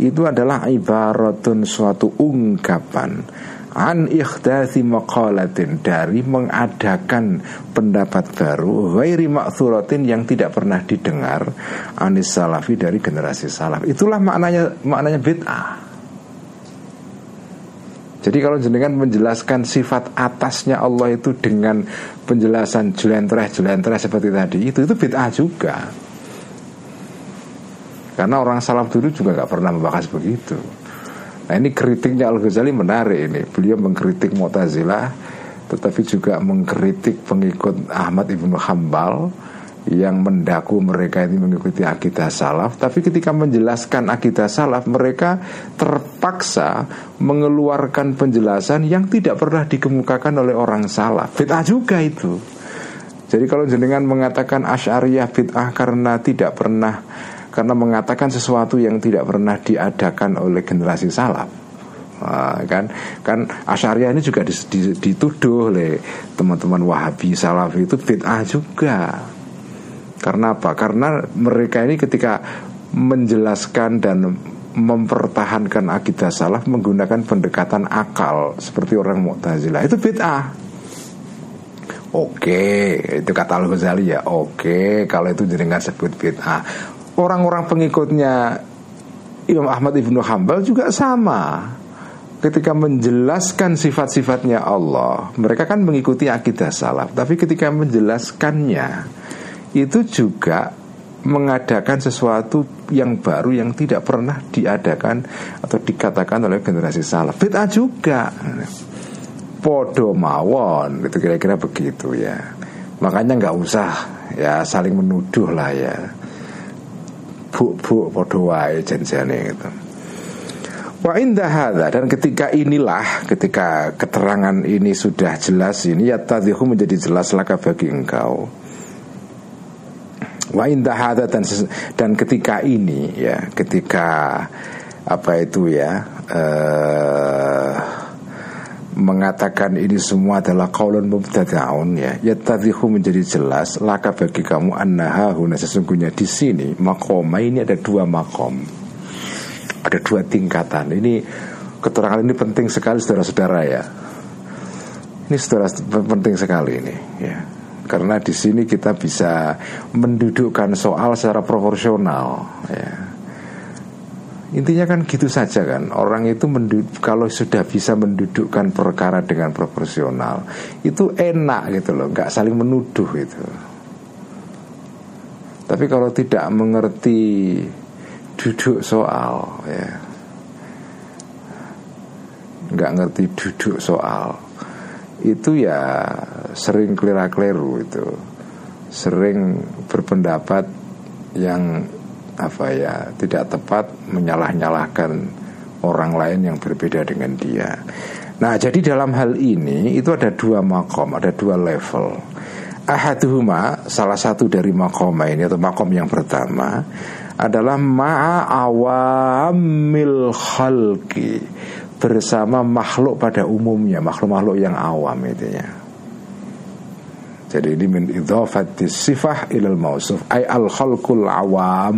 itu adalah ibaratun suatu ungkapan an ikhdathi maqalatin dari mengadakan pendapat baru ghairi ma'thuratin yang tidak pernah didengar anis salafi dari generasi salaf. Itulah maknanya maknanya bid'ah. Jadi kalau jenengan menjelaskan sifat atasnya Allah itu dengan penjelasan jelentreh-jelentreh seperti tadi itu itu bid'ah juga. Karena orang salaf dulu juga nggak pernah membahas begitu. Nah ini kritiknya Al Ghazali menarik ini. Beliau mengkritik Mu'tazilah, tetapi juga mengkritik pengikut Ahmad ibnu Hambal yang mendaku mereka ini mengikuti akidah salaf. Tapi ketika menjelaskan akidah salaf mereka terpaksa mengeluarkan penjelasan yang tidak pernah dikemukakan oleh orang salaf. Bid'ah juga itu. Jadi kalau jenengan mengatakan asyariyah bid'ah karena tidak pernah karena mengatakan sesuatu yang tidak pernah diadakan oleh generasi salaf Nah, kan kan Asyariah ini juga dituduh oleh teman-teman Wahabi Salafi itu bid'ah juga karena apa? Karena mereka ini ketika menjelaskan dan mempertahankan akidah salah menggunakan pendekatan akal seperti orang Mu'tazilah itu bid'ah. Oke, itu kata Al-Ghazali ya. Oke, kalau itu jenengan sebut bid'ah. Orang-orang pengikutnya Imam Ahmad Ibnu Hambal juga sama. Ketika menjelaskan sifat-sifatnya Allah, mereka kan mengikuti akidah salaf, tapi ketika menjelaskannya itu juga mengadakan sesuatu yang baru yang tidak pernah diadakan atau dikatakan oleh generasi salaf. Bid'ah juga. Podo mawon itu kira-kira begitu ya. Makanya nggak usah ya saling menuduh lah ya buk-buk podo wae janjane gitu Wa indah dan ketika inilah ketika keterangan ini sudah jelas ini ya tadihu menjadi jelas laka bagi engkau. Wa indah dan dan ketika ini ya ketika apa itu ya uh, mengatakan ini semua adalah qaulun mubtada'un ya. Yatadhihu menjadi jelas laka bagi kamu annaha huna sesungguhnya di sini makoma ini ada dua makom ada dua tingkatan. Ini keterangan ini penting sekali saudara-saudara ya. Ini saudara penting sekali ini ya. Karena di sini kita bisa mendudukkan soal secara proporsional ya Intinya kan gitu saja kan. Orang itu kalau sudah bisa mendudukkan perkara dengan proporsional Itu enak gitu loh Gak saling menuduh itu Tapi kalau tidak mengerti duduk soal ya. Gak ngerti duduk soal Itu ya sering kelira-keliru itu. Sering berpendapat yang apa ya tidak tepat menyalah-nyalahkan orang lain yang berbeda dengan dia. Nah, jadi dalam hal ini itu ada dua makom, ada dua level. Ahaduhuma salah satu dari makom ini atau makom yang pertama adalah ma'awamil khalqi bersama makhluk pada umumnya, makhluk-makhluk yang awam itu ya. Jadi ini min idhafati sifah ilal mausuf ay al khalqul awam.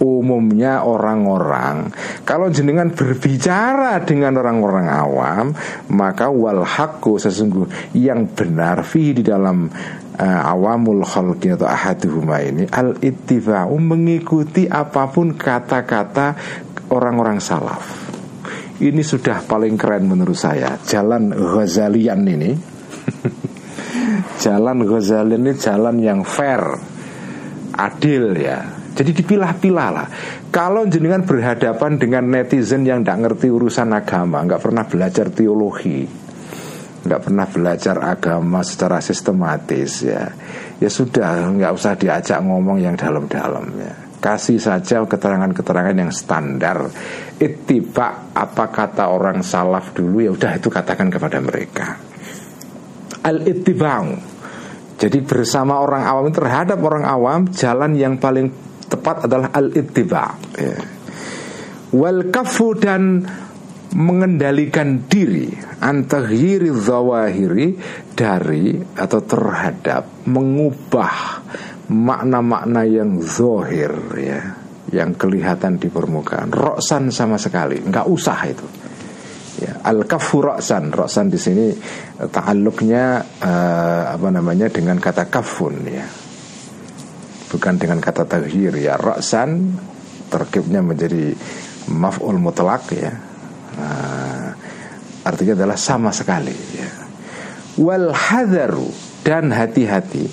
Umumnya orang-orang kalau jenengan berbicara dengan orang-orang awam maka wal haqqu sesungguh yang benar fi di dalam uh, awamul khalqi atau ahaduhuma ini al ittiba'u mengikuti apa pun kata-kata orang-orang salaf. Ini sudah paling keren menurut saya. Jalan Ghazalian ini Jalan Ghazali ini jalan yang fair Adil ya. Jadi dipilah-pilah lah. Kalau jenengan berhadapan dengan netizen yang tidak ngerti urusan agama nggak pernah belajar teologi nggak pernah belajar agama secara sistematis ya ya sudah nggak usah diajak ngomong yang dalam-dalam ya. Kasih saja keterangan-keterangan yang standar. Ittiba apa kata orang salaf dulu ya udah itu katakan kepada mereka al ittiba'u jadi bersama orang awam terhadap orang awam jalan yang paling tepat adalah al-ittiba. Ya. Wal kafu dan mengendalikan diri antahiri zawahiri dari atau terhadap mengubah makna-makna yang zohir ya. Yang kelihatan di permukaan. Roksan sama sekali. Nggak usah itu ya al kafu roksan roksan di sini eh, ta'alluqnya uh, apa namanya dengan kata kafun ya. Bukan dengan kata taghir ya. Roksan terkibnya menjadi maf'ul mutlak ya. Uh, artinya adalah sama sekali ya. Wal hadaru dan hati-hati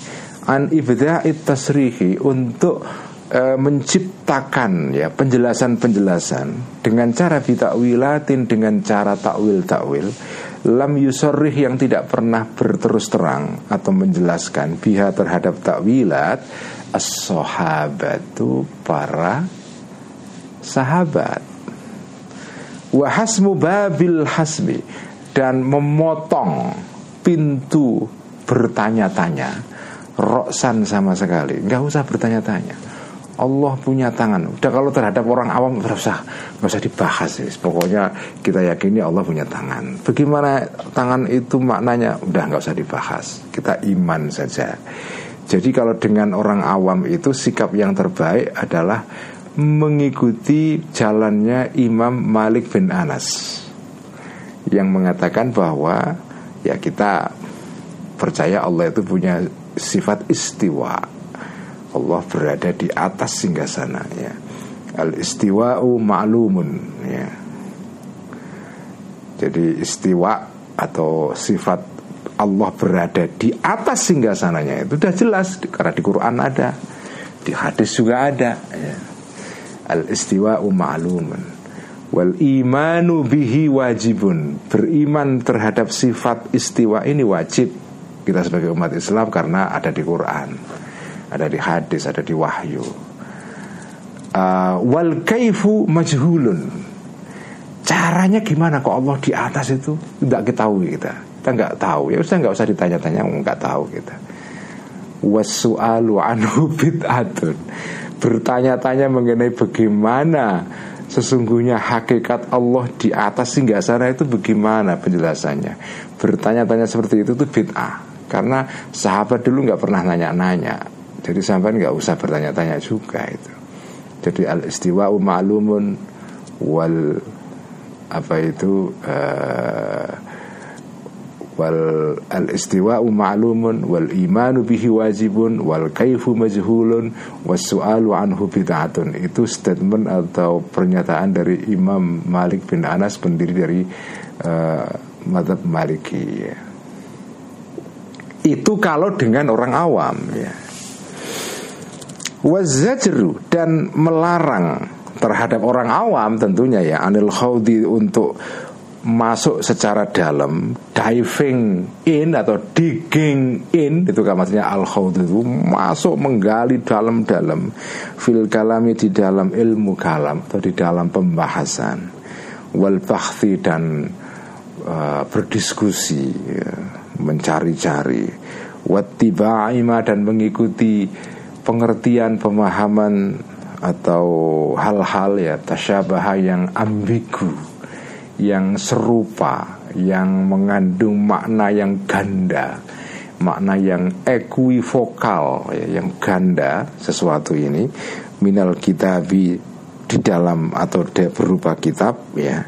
an ibda'it tasrihi untuk e, menciptakan ya penjelasan-penjelasan dengan cara bitakwilatin dengan cara takwil-takwil lam yusorrih yang tidak pernah berterus terang atau menjelaskan biha terhadap takwilat as-sahabatu para sahabat. Wahasmu babil hasbi dan memotong pintu bertanya-tanya. Roksan sama sekali nggak usah bertanya-tanya Allah punya tangan. Udah kalau terhadap orang awam nggak usah nggak usah dibahas sih. Pokoknya kita yakini Allah punya tangan. Bagaimana tangan itu maknanya? Udah nggak usah dibahas. Kita iman saja. Jadi kalau dengan orang awam itu sikap yang terbaik adalah mengikuti jalannya Imam Malik bin Anas yang mengatakan bahwa ya kita percaya Allah itu punya sifat istiwa Allah berada di atas singgasana ya. Al istiwa'u ma'lumun ya. Jadi istiwa atau sifat Allah berada di atas singgasananya itu sudah jelas karena di Quran ada, di hadis juga ada ya. Al istiwa'u ma'lumun wal imanu bihi wajibun. Beriman terhadap sifat istiwa ini wajib kita sebagai umat Islam karena ada di Quran, ada di hadis, ada di wahyu. Uh, wal kaifu majhulun. Caranya gimana kok Allah di atas itu tidak ketahui kita. Kita nggak tahu. Ya sudah nggak usah ditanya-tanya, nggak tahu kita. Wasu'alu anhu bid'atun. Bertanya-tanya mengenai bagaimana sesungguhnya hakikat Allah di atas hingga sana itu bagaimana penjelasannya bertanya-tanya seperti itu tuh bid'ah karena sahabat dulu nggak pernah nanya-nanya jadi sampai nggak usah bertanya-tanya juga itu. Jadi al istiwa ma'lumun wal apa itu uh, wal al istiwa ma'lumun wal imanu bihi wajibun wal kaifu majhulun was su'alu anhu bid'atun. Itu statement atau pernyataan dari Imam Malik bin Anas pendiri dari uh, madhab Maliki ya. itu kalau dengan orang awam ya wazajru dan melarang terhadap orang awam tentunya ya anil khawdi untuk masuk secara dalam diving in atau digging in itu kan maksudnya al itu masuk menggali dalam-dalam fil kalami di dalam ilmu kalam atau di dalam pembahasan wal dan uh, berdiskusi ya, mencari-cari wattiba'ima dan mengikuti pengertian pemahaman atau hal-hal ya tasyabaha yang ambigu yang serupa, yang mengandung makna yang ganda, makna yang ekuivokal, ya, yang ganda sesuatu ini minal kitabi di dalam atau de, berupa kitab ya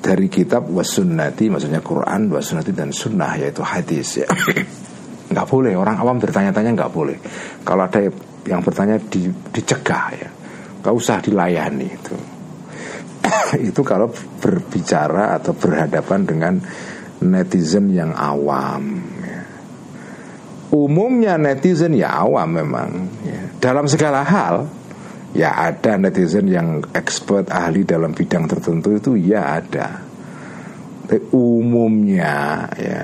dari kitab wasunnati maksudnya Quran wasunnati dan sunnah yaitu hadis ya nggak boleh orang awam bertanya-tanya nggak boleh kalau ada yang bertanya di, dicegah ya nggak usah dilayani itu itu kalau berbicara atau berhadapan dengan netizen yang awam ya. umumnya netizen ya awam memang ya. dalam segala hal ya ada netizen yang expert ahli dalam bidang tertentu itu ya ada Tapi umumnya ya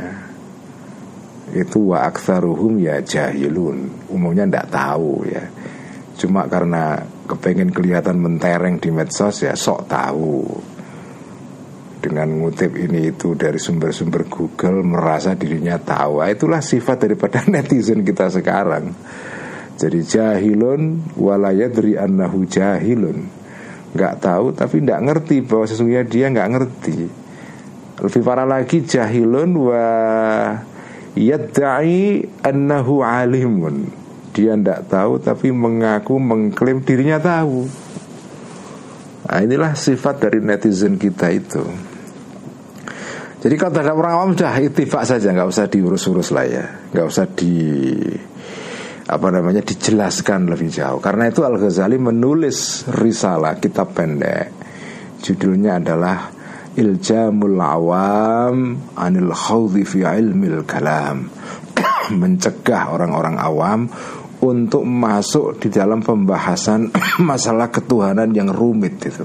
itu wa aksaruhum ya jahilun. Umumnya tidak tahu ya. Cuma karena kepengen kelihatan mentereng di medsos ya sok tahu. Dengan ngutip ini itu dari sumber-sumber Google merasa dirinya tahu. Ah, itulah sifat daripada netizen kita sekarang. Jadi jahilun walayadri annahu jahilun. Nggak tahu tapi nggak ngerti bahwa sesungguhnya dia nggak ngerti. Lebih parah lagi jahilun wa yadda'i annahu alimun dia tidak tahu tapi mengaku mengklaim dirinya tahu. Nah, inilah sifat dari netizen kita itu. Jadi kalau terhadap orang awam sudah itifak saja, nggak usah diurus-urus lah ya, nggak usah di apa namanya dijelaskan lebih jauh. Karena itu Al Ghazali menulis risalah kitab pendek, judulnya adalah Iljamul Awam Anil Khawdi fi Ilmil Kalam Mencegah orang-orang awam untuk masuk di dalam pembahasan masalah ketuhanan yang rumit itu.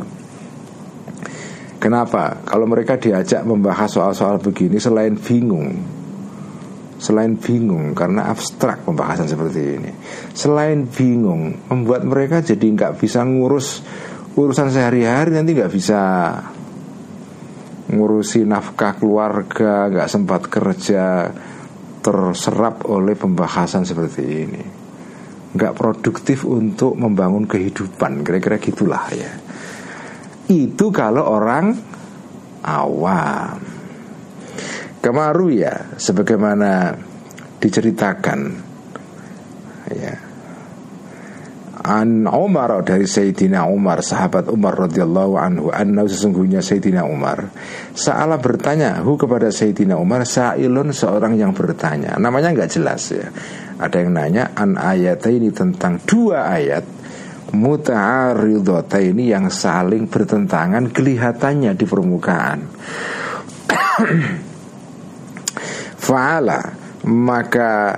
Kenapa? Kalau mereka diajak membahas soal-soal begini selain bingung, selain bingung karena abstrak pembahasan seperti ini, selain bingung membuat mereka jadi nggak bisa ngurus urusan sehari-hari nanti nggak bisa ngurusi nafkah keluarga, nggak sempat kerja, terserap oleh pembahasan seperti ini. Nggak produktif untuk membangun kehidupan kira-kira gitulah ya. Itu kalau orang awam. Kemaru ya sebagaimana diceritakan ya An Umar dari Sayyidina Umar Sahabat Umar radhiyallahu anhu Anna sesungguhnya Sayyidina Umar. Saala bertanya Hu kepada Sayyidina Umar Sa'ilun seorang yang bertanya. Namanya nggak jelas ya. Ada yang nanya An ayat ini tentang dua ayat ini yang saling bertentangan Kelihatannya di permukaan. Fa'ala Maka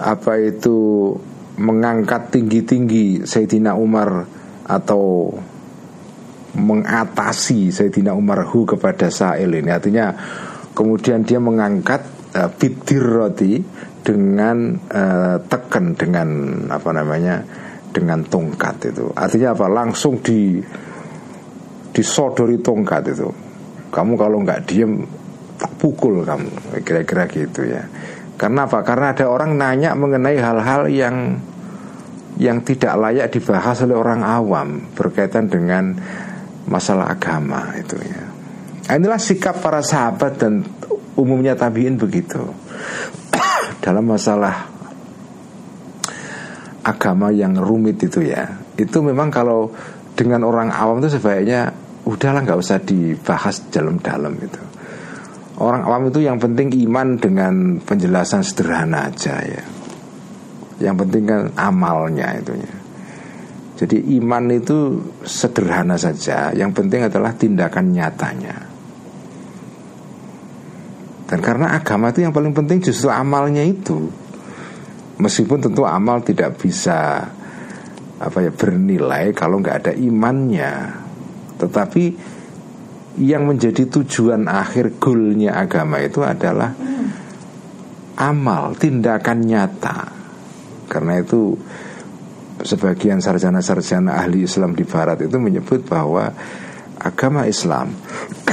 Apa itu mengangkat tinggi-tinggi Sayyidina Umar atau mengatasi Sayyidina Umar hu kepada Sa'il ini. Artinya kemudian dia mengangkat uh, bidiroti dengan uh, teken dengan apa namanya dengan tongkat itu. Artinya apa? Langsung di disodori tongkat itu. Kamu kalau nggak diem tak pukul kamu. Kira-kira gitu ya. Karena apa? Karena ada orang nanya mengenai hal-hal yang yang tidak layak dibahas oleh orang awam berkaitan dengan masalah agama itu ya. Nah, inilah sikap para sahabat dan umumnya tabiin begitu. Dalam masalah agama yang rumit itu ya. Itu memang kalau dengan orang awam itu sebaiknya udahlah nggak usah dibahas dalam-dalam itu orang awam itu yang penting iman dengan penjelasan sederhana aja ya yang penting kan amalnya itunya jadi iman itu sederhana saja yang penting adalah tindakan nyatanya dan karena agama itu yang paling penting justru amalnya itu Meskipun tentu amal tidak bisa apa ya bernilai kalau nggak ada imannya. Tetapi yang menjadi tujuan akhir goalnya agama itu adalah amal, tindakan nyata. Karena itu sebagian sarjana-sarjana ahli Islam di Barat itu menyebut bahwa agama Islam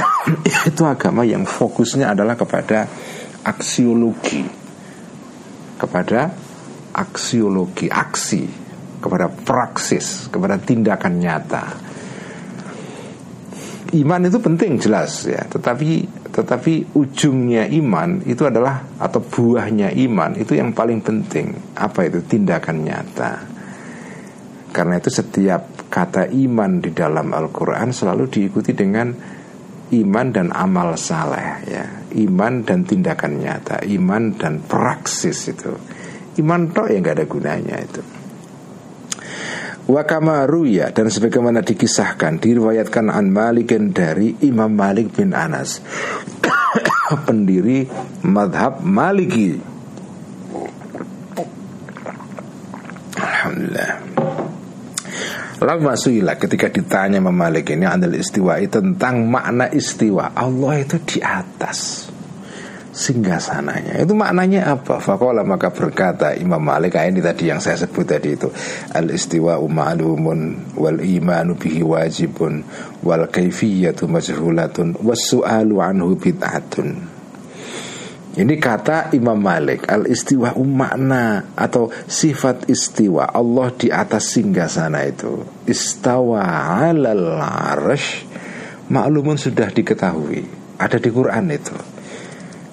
itu agama yang fokusnya adalah kepada aksiologi, kepada aksiologi, aksi kepada praksis, kepada tindakan nyata. Iman itu penting jelas ya, tetapi tetapi ujungnya iman itu adalah atau buahnya iman itu yang paling penting. Apa itu tindakan nyata? Karena itu setiap kata iman di dalam Al-Qur'an selalu diikuti dengan iman dan amal saleh ya. Iman dan tindakan nyata, iman dan praksis itu iman tok ya nggak ada gunanya itu Wakama ruya dan sebagaimana dikisahkan diriwayatkan an Malikin dari Imam Malik bin Anas. Pendiri madhab Maliki. Alhamdulillah. Lama suila ketika ditanya Imam Malik ini andal istiwa tentang makna istiwa. Allah itu di atas singgah sananya. Itu maknanya apa? Fakola maka berkata Imam Malik ah, ini tadi yang saya sebut tadi itu. Al istiwa ma'lumun wal imanu bihi wajibun wal kaifiyatu majhulatun was su'alu anhu bid'atun. Ini kata Imam Malik al istiwa makna atau sifat istiwa Allah di atas singgah sana itu. Istawa alal arsh maklumun sudah diketahui. Ada di Quran itu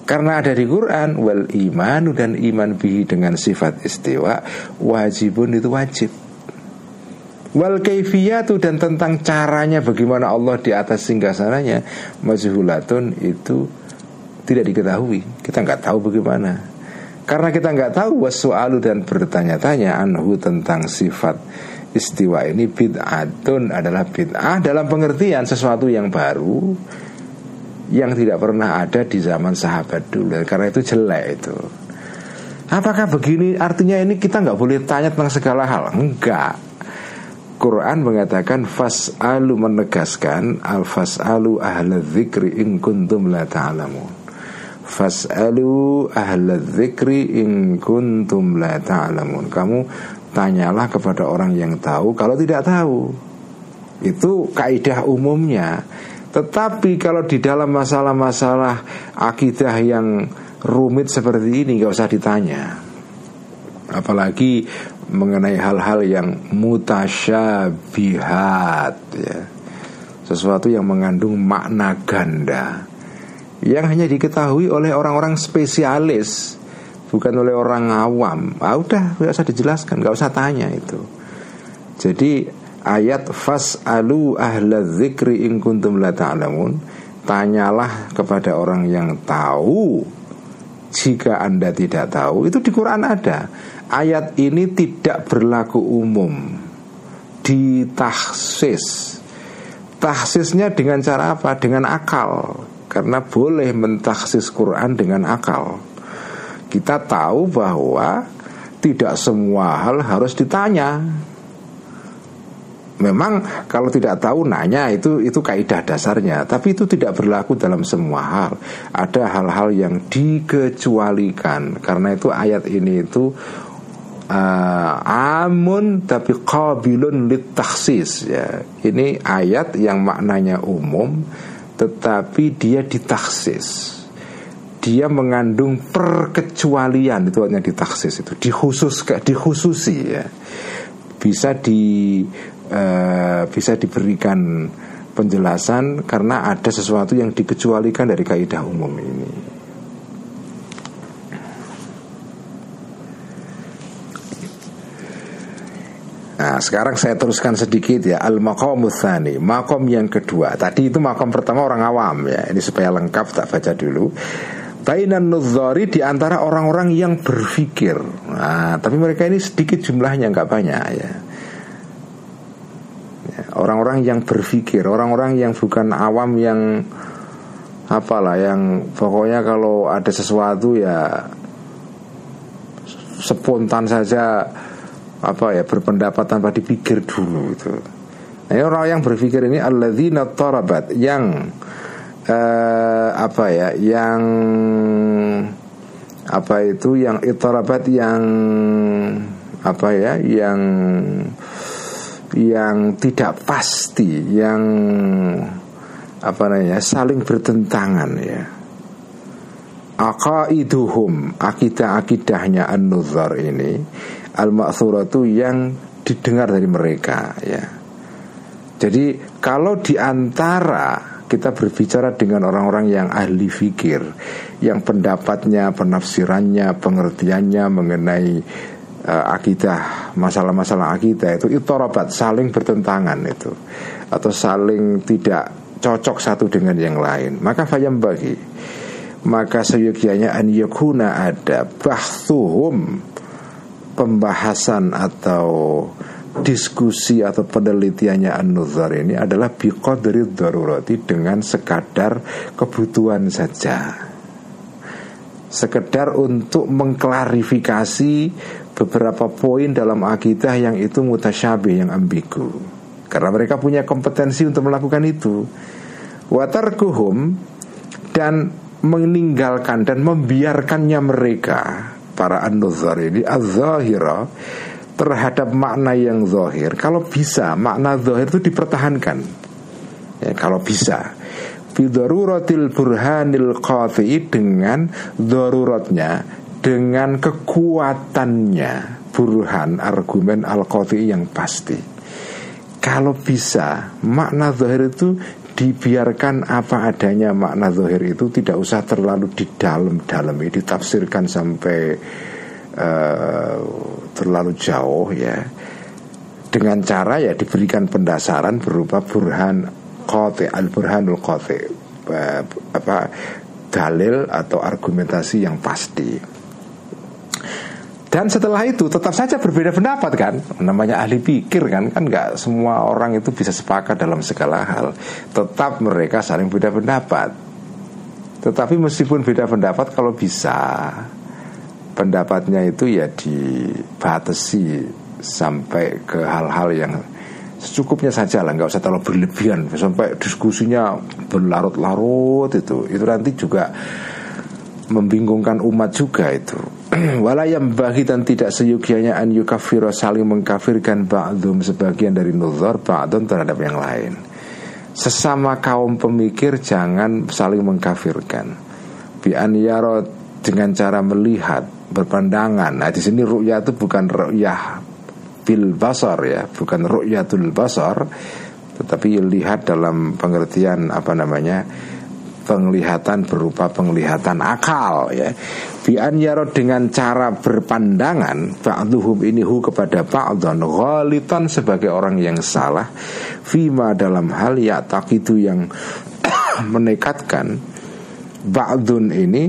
karena ada di Quran wal iman dan iman bihi dengan sifat istiwa wajibun itu wajib. Wal kaifiyatu dan tentang caranya bagaimana Allah di atas singgasananya majhulatun itu tidak diketahui. Kita nggak tahu bagaimana. Karena kita nggak tahu wasu'alu dan bertanya-tanya anhu tentang sifat istiwa ini bid'atun adalah bid'ah dalam pengertian sesuatu yang baru yang tidak pernah ada di zaman sahabat dulu. Karena itu jelek itu. Apakah begini? Artinya ini kita nggak boleh tanya tentang segala hal. Enggak. Quran mengatakan fas'alu menegaskan al fas'alu ahla dzikri in kuntum la ta'lamun. Fas'alu ahla dzikri in kuntum la ta'lamun. Kamu tanyalah kepada orang yang tahu. Kalau tidak tahu itu kaidah umumnya tetapi kalau di dalam masalah-masalah akidah yang rumit seperti ini nggak usah ditanya. Apalagi mengenai hal-hal yang mutasyabihat ya. Sesuatu yang mengandung makna ganda yang hanya diketahui oleh orang-orang spesialis bukan oleh orang awam. Ah udah nggak usah dijelaskan, nggak usah tanya itu. Jadi ayat fas'alu ahla dzikri in kuntum la ta'lamun. Tanyalah kepada orang yang tahu. Jika Anda tidak tahu itu di Quran ada. Ayat ini tidak berlaku umum. Ditahsis. Tahsisnya dengan cara apa? Dengan akal. Karena boleh mentaksis Quran dengan akal. Kita tahu bahwa tidak semua hal harus ditanya Memang kalau tidak tahu nanya itu itu kaidah dasarnya, tapi itu tidak berlaku dalam semua hal. Ada hal-hal yang dikecualikan. Karena itu ayat ini itu uh, amun tapi qabilun lit taksis ya. Ini ayat yang maknanya umum tetapi dia ditaksis. Dia mengandung perkecualian itu hanya ditaksis itu, dikhusus dikhususi ya. Bisa di uh, bisa diberikan penjelasan karena ada sesuatu yang dikecualikan dari kaidah umum ini. Nah sekarang saya teruskan sedikit ya. Al maqam tsani makom yang kedua. Tadi itu makom pertama orang awam ya. Ini supaya lengkap tak baca dulu. Bainan nuzari di antara orang-orang yang berpikir Nah tapi mereka ini sedikit jumlahnya nggak banyak ya orang-orang yang berpikir, orang-orang yang bukan awam yang apalah yang pokoknya kalau ada sesuatu ya spontan saja apa ya berpendapat tanpa dipikir dulu itu. Nah, orang yang berpikir ini alladzina tarabat yang eh, apa ya yang apa itu yang itarabat yang apa ya yang yang tidak pasti, yang apa namanya saling bertentangan ya. Aqaiduhum akidah-akidahnya an-nuzar ini al-ma'thuratu yang didengar dari mereka ya. Jadi kalau di antara kita berbicara dengan orang-orang yang ahli fikir Yang pendapatnya, penafsirannya, pengertiannya mengenai akidah masalah-masalah akidah itu itu rabat saling bertentangan itu. Atau saling tidak cocok satu dengan yang lain. Maka fayam bagi. Maka seyogianya an yakuna ada bahtuhum pembahasan atau diskusi atau penelitiannya an-nuzar ini adalah biqadri darurati dengan sekadar kebutuhan saja. Sekedar untuk mengklarifikasi beberapa poin dalam akidah yang itu mutasyabih yang ambigu. Karena mereka punya kompetensi untuk melakukan itu. Watarkuhum dan meninggalkan dan membiarkannya mereka para an-nuzar ini az terhadap makna yang zahir. Kalau bisa makna zahir itu dipertahankan. Ya, kalau bisa. Bidaruratil burhanil qati dengan daruratnya dengan kekuatannya burhan argumen al yang pasti. Kalau bisa makna zahir itu dibiarkan apa adanya makna zahir itu tidak usah terlalu di dalam-dalam ditafsirkan sampai uh, terlalu jauh ya dengan cara ya diberikan pendasaran berupa burhan qati al burhanul qati uh, apa dalil atau argumentasi yang pasti. Dan setelah itu tetap saja berbeda pendapat kan? Namanya ahli pikir kan? Kan nggak semua orang itu bisa sepakat dalam segala hal. Tetap mereka saling beda pendapat. Tetapi meskipun beda pendapat Kalau bisa Pendapatnya itu ya dibatasi Sampai ke hal-hal yang Secukupnya saja lah. Nggak usah terlalu berlebihan. Sampai diskusinya berlarut-larut itu. Itu nanti juga Membingungkan umat juga itu walayam bagi dan tidak seyogianya an yukafiro saling mengkafirkan ba'dum sebagian dari nuzar ba'dum terhadap yang lain. Sesama kaum pemikir jangan saling mengkafirkan. Bi an yaro dengan cara melihat berpandangan. Nah di sini ru'yah itu bukan ru'yah bil basar ya bukan ru'yatul basar tetapi lihat dalam pengertian apa namanya penglihatan berupa penglihatan akal ya. Bian yaro dengan cara berpandangan ba'duhum ini hu kepada ba'dhan ghalitan sebagai orang yang salah fima dalam hal ya tak itu yang menekatkan ba'dun ini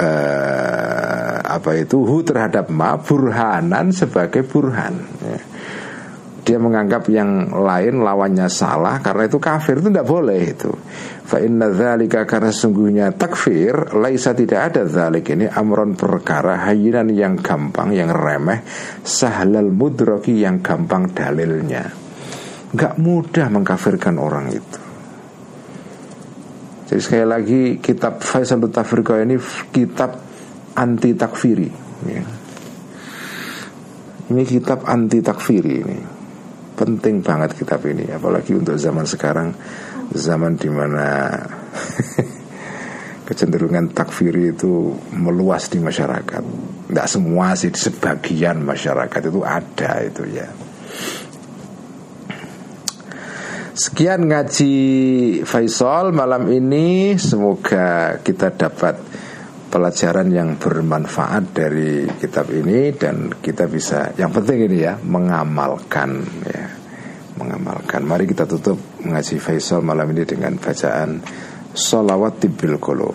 uh, apa itu hu terhadap ma burhanan sebagai burhan ya dia menganggap yang lain lawannya salah karena itu kafir itu tidak boleh itu fa inna dzalika karena sesungguhnya takfir laisa tidak ada dzalik ini amron perkara hayinan yang gampang yang remeh sahlal mudraki yang gampang dalilnya nggak mudah mengkafirkan orang itu. Jadi sekali lagi kitab Faisal Tafriqah ini kitab anti takfiri. Ya. Ini kitab anti takfiri ini. Penting banget kitab ini, apalagi untuk zaman sekarang, zaman di mana kecenderungan takfiri itu meluas di masyarakat. Tidak semua sih, sebagian masyarakat itu ada itu ya. Sekian ngaji Faisal malam ini Semoga kita dapat pelajaran yang bermanfaat dari kitab ini Dan kita bisa, yang penting ini ya Mengamalkan ya. Mengamalkan. Mari kita tutup ngaji Faisal malam ini dengan bacaan Salawat Tibil Qulub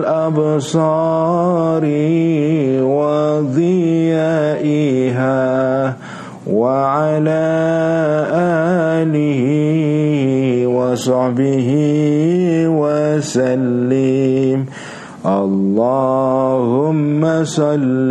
الأبصار وضيائها وعلى آله وصحبه وسلم. اللهم صلِّ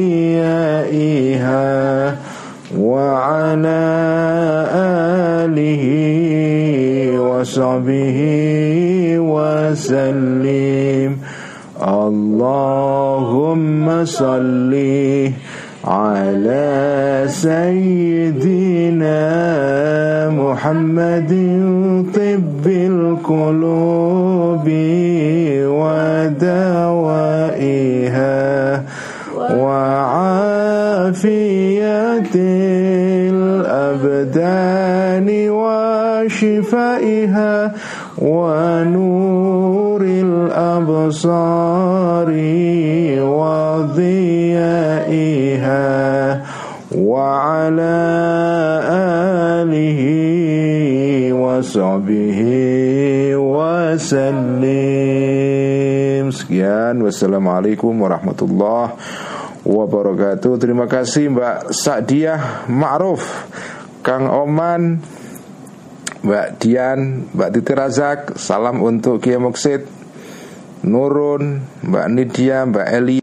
وضيائها وعلى آله وصحبه وسلم. اللهم صلِّ على سيدنا محمد طب القلوب ودوائها. وعافية الأبدان وشفائها ونور الأبصار وضيائها وعلى آله وصحبه وسلم. Sekian Wassalamualaikum warahmatullahi wabarakatuh. Terima kasih Mbak Sa'diah Ma'ruf Kang Oman Mbak Dian Mbak Titi Razak. Salam untuk Kiai Moksid Nurun Mbak Nidia Mbak Eli